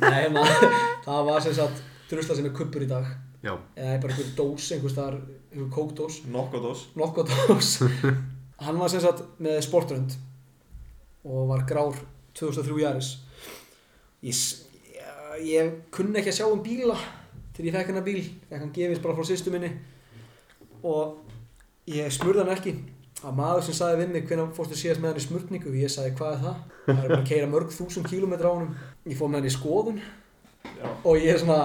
Nei, hérna, það var sem sagt drusla sem er kuppur í dag. Já, eða bara einhver dós, einhver staðar einhver kókdós, Nokkodós. Nokkodós. Hann var sem sagt með sportrönd og var grár 2003 Jaris ég, s- ég, ég kunni ekki að sjá um bíla til ég fekk hennar bíl. Fekk hann gefist bara frá sýstu minni. Og ég smurði hann ekki að maður sem sagði við mig hvernig fórstu síðast með hann í smurningu og ég sagði hvað er það það er bara að keira mörg þúsund kílómetra á honum ég fór með hann í skoðun Já. og ég er svona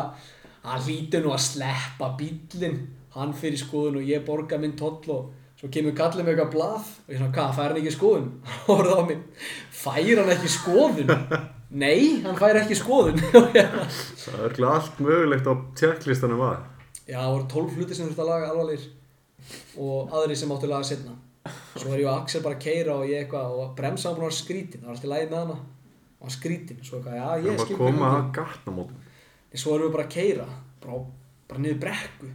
hann hlýtur nú að sleppa bílinn hann fyrir skoðun og ég borga minn toll og svo kemur kallið með eitthvað blað og ég svona, hvað, fær hann ekki í skoðun? hann horfði á mig, fær hann ekki í skoðun? nei, hann fær ekki í skoðun já, það er allt mögulegt á tjekklistanum var. það voru 12 hluti sem þurfti að laga alvarlegir og aðri sem áttu að laga setna svo var ég og Axel bara að keira og ég eitthvað og bremsa hann búin að vera skrítin, það var alltaf lægi með hana. Og hann skrítin, svo eitthvað, já, ég var skil gangi. gatnamótum. en svo erum við bara að keira bara, bara niður brekku.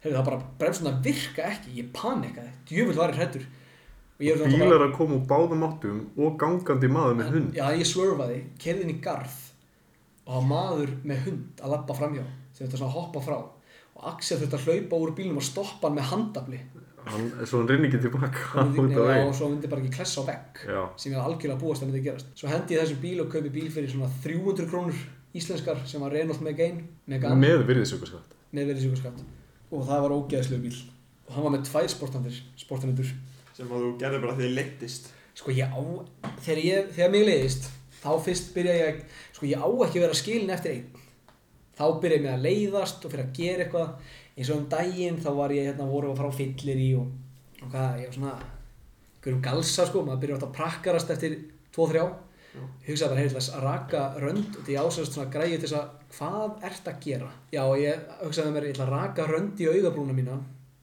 Heyrðu, það bara bremsuna virka ekki. Ég panikaði, djöfull var ég hrættur og Bílar að koma úr báðum áttum og gangandi maður með hund. já, ég swerfaði, kerði inn í garð og var maður með hund að lappa framhjá. Þetta svona að hoppa frá. Og Axel þurfti að hlaupa úr bílnum og stoppa hann með handafli Hann, svo hann rinni ekki tilbaka og svo myndi bara ekki klessa á vegg Já, sem ég var algjörlega að búast að myndi gerast. Svo hendi ég þessum bíl og kaupi bíl fyrir svona 300 krónur íslenskar sem var Renault Megane með virðisaukaskatt. með verið og það var ógeðslega bíl og hann var með tvær sportandir sportanendur sem að þú gerði bara því þið leittist sko ég á þegar, ég, þegar mig leiðist þá fyrst byrja ég sko ég á ekki að vera skilin eftir einn. Þá byrja ég með að leiðast og fyrir að gera eitthvað eins og um daginn þá var ég hérna voru að fara á fyllir í og, og hvað ég var svona einhverjum galsa sko maður byrja átt að prakkarast eftir 2-3 ég hugsaði bara heitlega að raka rönd og því ásæðast svona græði til þess að hvað ert að gera? Já ég hugsaði mér ég ætla að raka rönd í augabrúna mína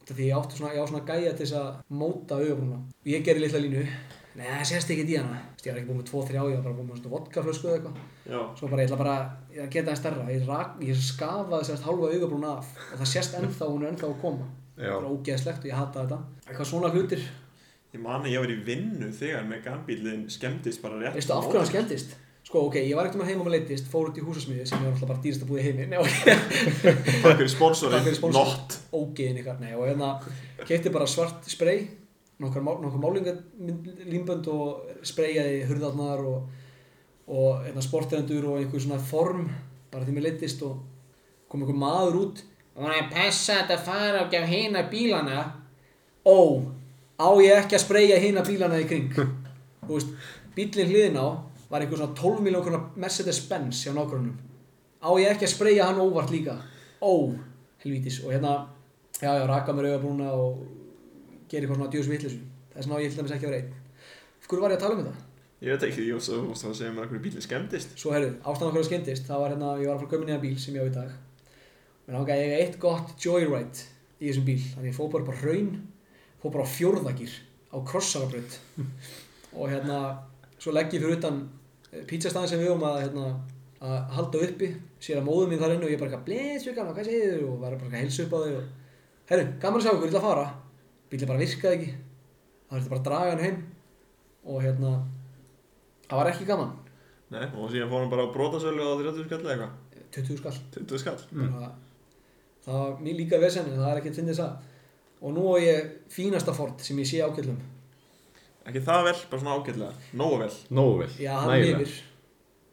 því ég átti svona, ég á svona gæja til þess að móta augabrúna. Og ég gerði litla línu Nei, það sést ekki í hana. Ég var ekki búinn með 2-3 á, ég var bara búinn með svona vodkaflösku eða eitthvað. Svo bara, ég ætla bara, ég ætla að geta það stærra. Ég, rak, ég skafaði sérst hálfa augabrún af og það sést ennþá, hún er ennþá að koma. Já. Bara ógeðslegt og ég hata þetta. Eitthvað svona hlutir. Ég man að ég var í vinnu þegar meganbílinn skemmtist bara rétt Veistu af hverju hann skemmtist? Sko, ok, ég var ekkert um að heima með leittist, fór út í húsasmiði sem er alltaf bara dýrst að búið heimi. Nei, ok. Takk fyrir sponsorinn. Not Ógeðin ykkar, nei, og hérna kefti bara svart spray, nokkar, nokkar málingalímbönd og sprayjaði hurðarnar og, og hérna, sportrendur og einhver svona form, bara því mér leittist og kom einhver maður út. Og hann er passa þetta að fara og gefa hina bílana. Ó, á ég ekki að sprayja hina bílana í kring? Þú veist, bílinn hliðin á var einhver svona 12 miljón konar Mercedes-Benz hjá nákvæmum á ég ekki að sprayja hann óvart líka? Ó, helvítis. Og hérna, já, já, raka mér augabrúna og gera eitthvað svona djús vittlisu það er svona ég til dæmis ekki að vera einn Hverju var ég að tala um þetta? Ég veit ekki, ég svo þú að segja mér að hverju bílinn skemmtist Svo herru, ástæðan að skemmtist, það var hérna, ég var að fara að köpa nýja bíl sem ég á í dag. Mér langaði að eiga eitt gott joyride í þessum bíl, þannig ég fóð bara á raun, fóð bara á fjórðagýr á krossarabraut. og hérna, svo legg ég fyrir utan pizzastæðin sem við höfum að, hérna, að halda uppi, sér að móðum mín þar inni og ég bara blessu gaman, hvað segir þau? Og var bara að heilsa upp á þau og, herru, gaman að sjá ykkur, ég ætla að fara. Bílinn bara virkaði ekki, það þurfti bara að draga hann heim. Og hérna, það var ekki gaman. Nei, og síðan fór hann bara á brotasölu á 30 skall eða eitthvað. 20 skall. 20 skall. Bara, það var mér líka vesen en það er ekkert fyndið það og nú á ég fínasta Ford sem ég sé ákveðlum Ekki það vel, bara svona ágætlega. Nógu vel. Nógu vel. já, hann Nægilega. lifir.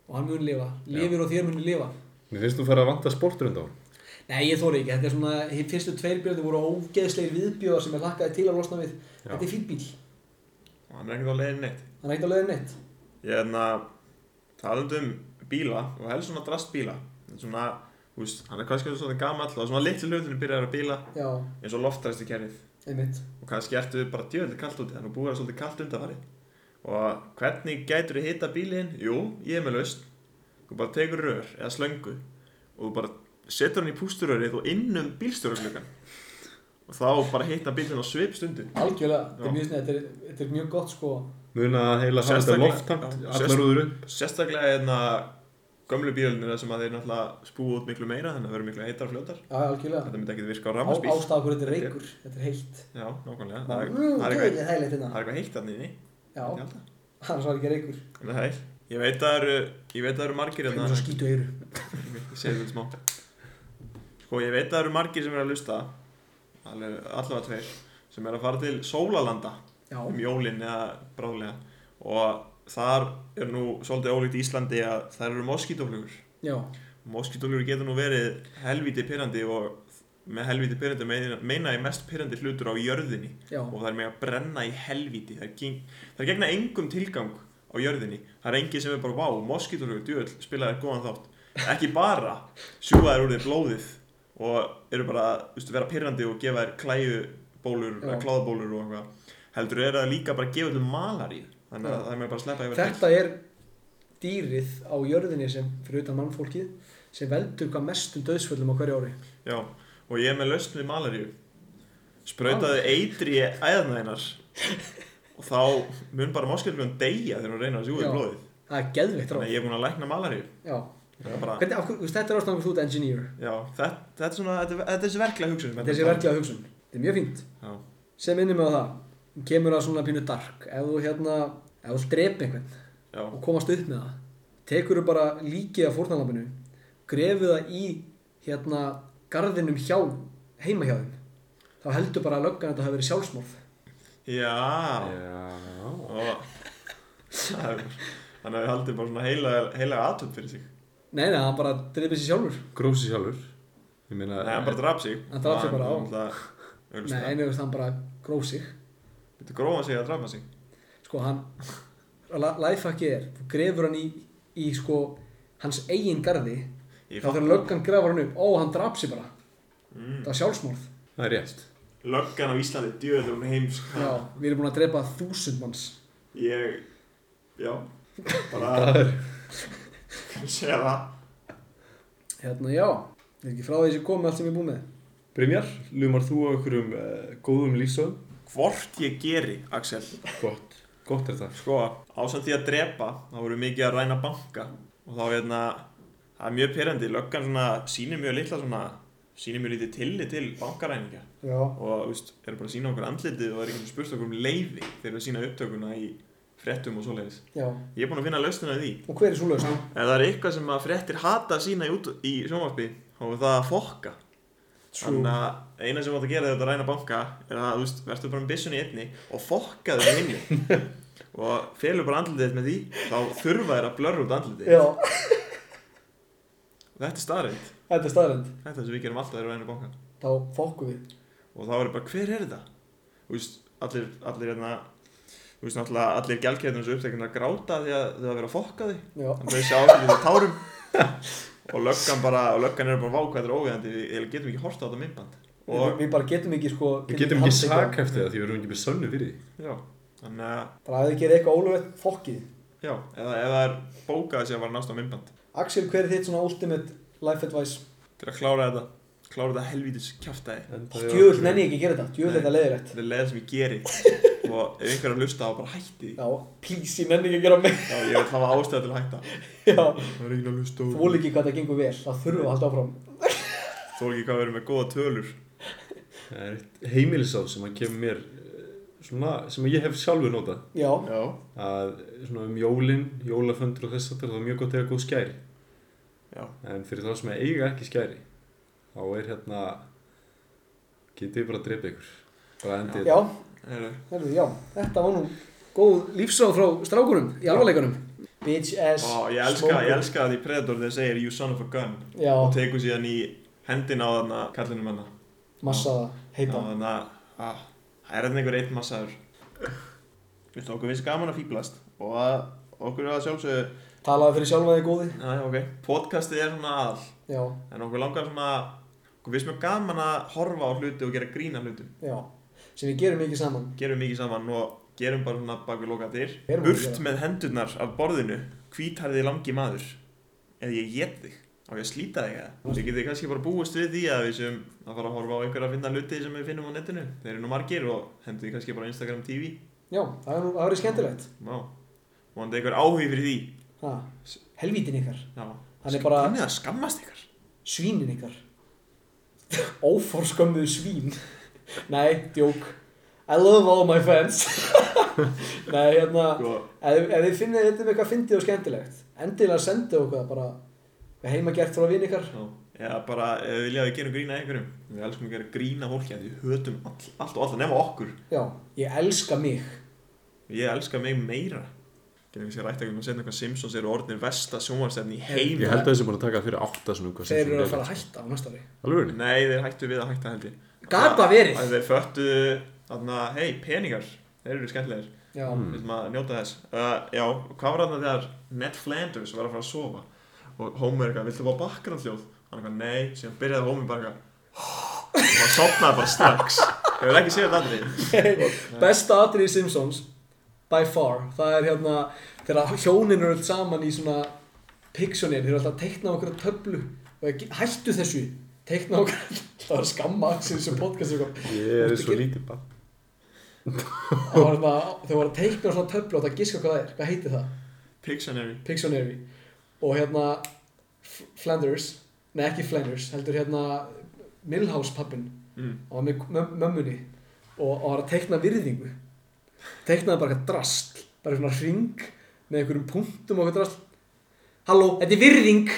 Og hann mun lifa. Lifir og þér mun lifa. Mér finnst þú fara að vanta sportrund á hann. Nei, ég þóri ekki, þetta er svona hinn fyrstu tveir björði voru ógeðslegir viðbjóðar sem ég lakkaði til að losna við. Þetta er fín bíl, Og hann er ekkert á leiðin neitt. Hann er ekkert að leiða neitt. Ég er hérna Talandi um bíla og helst svona drast bíla Svona, þú veist, hann er kannski svona gamall. Og svona litli hlutinu byrjar að bíla já, eins og loftræsti kerfið einmitt. Og kannski ertu bara djöðlega kallt úti. Þannig að búið að vera svolítið kallt undanfari er setur hann í pústurörið og inn um bílstjóraflugan og þá bara hitta bílinn á svip stundu algjörlega, þetta er mjög, snið, þetta er, þetta er mjög gott sko. Muna að heila loftangt, já, allar úður upp. sérstaklega hérna gömlu bílunir þar sem að þeir náttúrulega spúa út miklu meira þannig að það verður miklu heitar fljótar. Þetta myndi ekki virka á Á, rafmagsbíl ástæða hverju þetta er reykur þetta er heitt. Já, nákvæmlega. Það er, það er eitthvað, er hérna. er heitt þannig inni. Já, það. var ekki reykur. Nei, ég veit að það eru, margir það hérna, er svo skítu eyru ég segi þetta smá. Sko, ég veit að það eru margir sem eru að lusta, allavega tveir, sem eru að fara til Sólalanda já, um jólin eða bráðlega. Og þar er nú svolítið ólíkt Íslandi að það eru moskítoflugur. Moskítoflugur getur nú verið helviti pyrrandi og með helviti pyrrandi meina, meina ég mest pyrrandi hlutur á jörðinni. Já. Og það er með að brenna í helvíti. Það er, geng, það er gegna engum tilgang á jörðinni, það er engin sem er bara vá, moskítoflugur, djöðl, spilaði góðan þátt. Ekki bara sjúga þær úr þér blóðið og eru bara, þú veist, vera pyrrandi og gefa þær klæjubólur, Já. kláðabólur og eitthvað, heldur er það líka bara að gefa þau malaríu, þannig að það er með bara að sleppa yfir Þetta er dýrið á jörðinni sem, fyrir utan mannfólkið, sem veldur hvað mestum döðsföllum á hverju ári. Já, og ég er með lausn við malaríu sprautaði eitri í æðna hennar og þá mun bara moskítoflugun deyja þegar hún reynir að Já. þér blóðið Það er geðveikt þannig ráð. að ég er búin að lækna malaríu bara, Hvernig, af þetta er ástæðan fyrir þú ert engineer. Já, þetta, þetta er svona, þetta, þetta er þessi verklega hugsun Þetta er þessi verklega hugsun. Þetta er mjög fínt. Já, Sem minnum mig á það, kemur að svona pínu dark. Ef þú hérna, ef þú drepa einhvern já, og komast upp með það, tekur þú bara líkið af fórnalampinu, grefur það í hérna garðinum hjá, heima hjá þeim. Þá heldur bara að löggan að þetta hafi verið sjálfsmorð. já, Já. og það þannig að við haldum bara svona heila, heila aðtönd fyrir sig Nei, nei, hann bara dreipið sér sjálfur. Grósi sjálfur. Ég meina, Nei, hann bara draf sig Hann drap sig bara á. Nei, Nei, einu veist hann bara gróf sig. Þetta grófa sig að drafa sig Sko, hann, lifehackið er, þú grefur hann í, í sko, hans eigin garði, Ég þá þegar löggan grefur hann upp, ó, hann draf sig bara. Mm. Það var sjálfsmorð. það er rétt. Löggan á Íslandi, djöður hún heimsk Já, við erum búin að drepa þúsund manns. Ég, já bara segja það Hérna, já, er ekki frá því sem komið allt sem ég er búið með? Brynjar, lumar þú á einhverjum uh, góðum lífsögum? hvort ég geri, Axel Gott, gott er það. sko, ásamt því að drepa þá voru mikið að ræna banka og þá hérna, það er mjög pyrrandi löggan svona, sýnir mjög litla svona sýnir mjög lítið tillit til bankaræninga Já. og, þú veist, eru bara að sína okkur andlitið og er einhvern spurt okkur um leiði þegar við sína upptökuna í fréttum og svoleiðis Já. ég er búinn að finna lausnina því Og hver er svo lausn? ef það er eitthvað sem að fréttir hata að sína í, út, í sjónvarpi er það að fokka Þannig að eina sem þú átt að gera þegar þetta ræna banka er að, þú veist, verður bara með byssunni í einni og fokka þau inni og felur bara andlitið þitt með því þá þurfa þér að blörra út andlitið Já, þetta er staðrind, þetta er staðrend. þetta er það sem við gerum alltaf þegar við ræna banka Þá fokkum við. og þá er bara, hver er þetta? Þú veist, allir, allir hérna þú veist, náttúrulega allir gælkæðinu þessu upptekinu að gráta því að þau að vera að fokka því Já. þannig að þau sjá allir þessu tárum og löggan bara, og löggan er bara vákvæður óviðandi, við getum ekki horta á þetta myndband Við, og, við bara getum ekki sko... Við getum ekki sakhæftið það því við erum ekki með sönnu fyrir því. já, þannig að Bara að þið gerir eitthvað ólöfett, fokkið. Já, eða ef það er bókað sem var nást á myndband Axel, hver er þitt svona ultimate life advice? til að klára þetta klára þetta helvítis kjaftaði Djöfull nenni ekki að gera þetta. Nei. þetta leiðilegt. þetta er leið sem ég geri og ef einhver er að hlusta þá bara hætti því Já, please, ég nenni ekki að gera mig. Já, ég vil hafa ástæða til að hætta Já, Það er ekki að hlusta þú vil ekki hvað það gengur vel. Það þurfum við að halda áfram. Þú er ekki hvað að vera með góða tölur Það er eitt heimilisáð sem að kemur mér eh, svona, sem ég hef sjálfur notað. Já, Já Að svona um jólin, jólaföndur og þess að það er mjög gott að eiga góð skæri. Já, En fyrir þá sem eiga ekki skæri, þá er hérna, getið bara að drepa ykkur. Bara endið já, heyrðu herru, já. Þetta var nú góð lífsráð frá strákunum í alvarleikunum. Bitch ass Ó, ég elska, ég elska að því Predator þegar segir you son of a gun. Já, og tekur síðan í hendina á þarna kallinu manna massaða, Já, heita. þannig að ah, það er þetta einhver einn massaður. Viltu okkur finnst gaman að fýblast og að okkur er að sjálfsögðu Talaði fyrir sjálfa þig góði. Já, ok, podcastið er svona aðal. Já, en okkur langar svona okkur finnst mjög gaman að horfa á hluti og gera grína hlutum já. Sem við gerum mikið saman. gerum mikið saman og gerum bara svona bak við loka dyr Erum við að burt með hendurnar af borðinu. Hvítharði langi maður. Eða ég get þig á ég að slíta þig eða? Þið getið kannski bara búist við því að við sem að fara að horfa á einhverja að finna hluti sem við finnum á netinu. Þeir eru nú margir og hendur því kannski bara Instagram TV Já, það er nú, það verið skemmtilegt. Má, vonandi einhver áhugi fyrir því. Ha, helvítin ykkar. Já, Hann er bara Þannig að skammast ykkar. Svínin ykkar. Óforskömmuðu svín. Nei, djók. I love all my fans. Nei, hérna, Sko, ef, ef þið finnið þetta með eitthvað fyndið og skemmtilegt, endilega sendu okkur bara eitthvað heima gert frá vinn ykkar. já Eða bara, ef við vilja að við gerum grína einhverjum Við elskum að gera grína fólki að við hötum all, allt og alla nema okkur Já, ég elska mig. Ég elska mig meira Getum við sér rætt að setja eitthvað Simpsons eru orðin versta sjónvarsefni í heim Ég held að þessi búin að taka fyrir átta svona eitthvað Þeir eru að fara að hætta á næsta ári. Nei, þeir hættu við að hætta held ég Gata verið. Að Þeir föttu, þarna, hei, peningar Þeir eru skemmtilegir Já, Við ætlum að njóta þess. Uh, Já, hvað var þarna þegar Ned Flanders var að fara að sofa? Og Homer eitthvað, viltu fá bakgrannsljóð? Hann eitthvað, nei, síðan byrjaði Homer bara eitthvað Og hann sopnaði bara strax. Hefur ekki séð þetta andri? besta atrið í Simpsons, by far, það er hérna, þegar hjónin eru öll saman í svona Pictionary, þeir eru alltaf að teikna okkur á töflu og ekki- hættu þessu, teikna okkur, það var skamma sem podcast eitthvað. Ég er svo lítið bara. Það var að teikna svona töflu og það giska hvað það er, hvað heitir það? Pictionary. Pictionary. Og hérna Flanders, nei ekki Flanders heldur hérna Milhouse pappin mm. og var með mö- mömmunni og, og var að teikna virðingu. Teiknaði bara eitthvað drast bara svona ring með einhverjum punktum og eitthvað drast Halló, þetta er virðing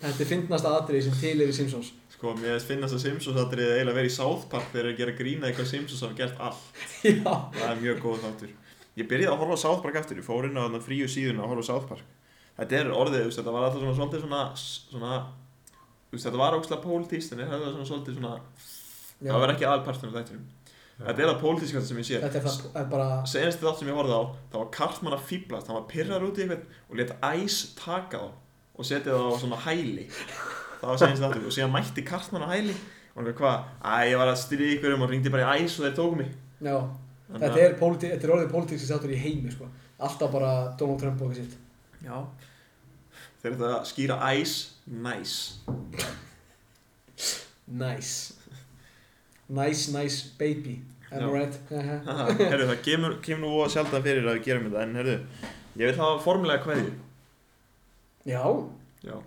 Þetta er fyndnasta atriði sem til er í Simpsons Sko, mér finnast að Simpsons aðrið eiginlega verið í South Park þegar þeir gera grína eitthvað Simpsons hafa gert allt. Já, Það er mjög góð þáttur. Ég byrjaði að horfa á South Park eftir, ég fór inn á þarna fríu síðuna að horfa á South Park. Þetta er orðið, þú veist, þetta var alltaf svona svolítið svona, svona, þetta var ógslag pólitíst en þetta var svona svolítið svona, já. það var ekki aðalpartur af þættinum. Þetta er það pólitískasta sem ég sé. Þetta er er bara Senasti þátt sem ég horfði á, það var Kartmann að fýblast, hann var pyrrar út í eitthvað og let æs taka þá og setja það á svona hæli. Það var sænins náttúrulega og síðan mætti Kartmann á hæli. Og hann veið hvað, að ég var að styrja ykkur um og ringdi bara í æs og þeir tóku mig. Já, Þann þetta er, politi, þetta er orðið politík sem sattur í heimi sko, alltaf bara Donald Trump og eitthvað sýtt Já, þeir eru þetta að skýra æs, næs Næs Nice, nice baby. I'm alright uh-huh. Herru, það kemur nú sjálf það fyrir að við gerum þetta en herru, ég vil hafa formulega hverju Já. Já.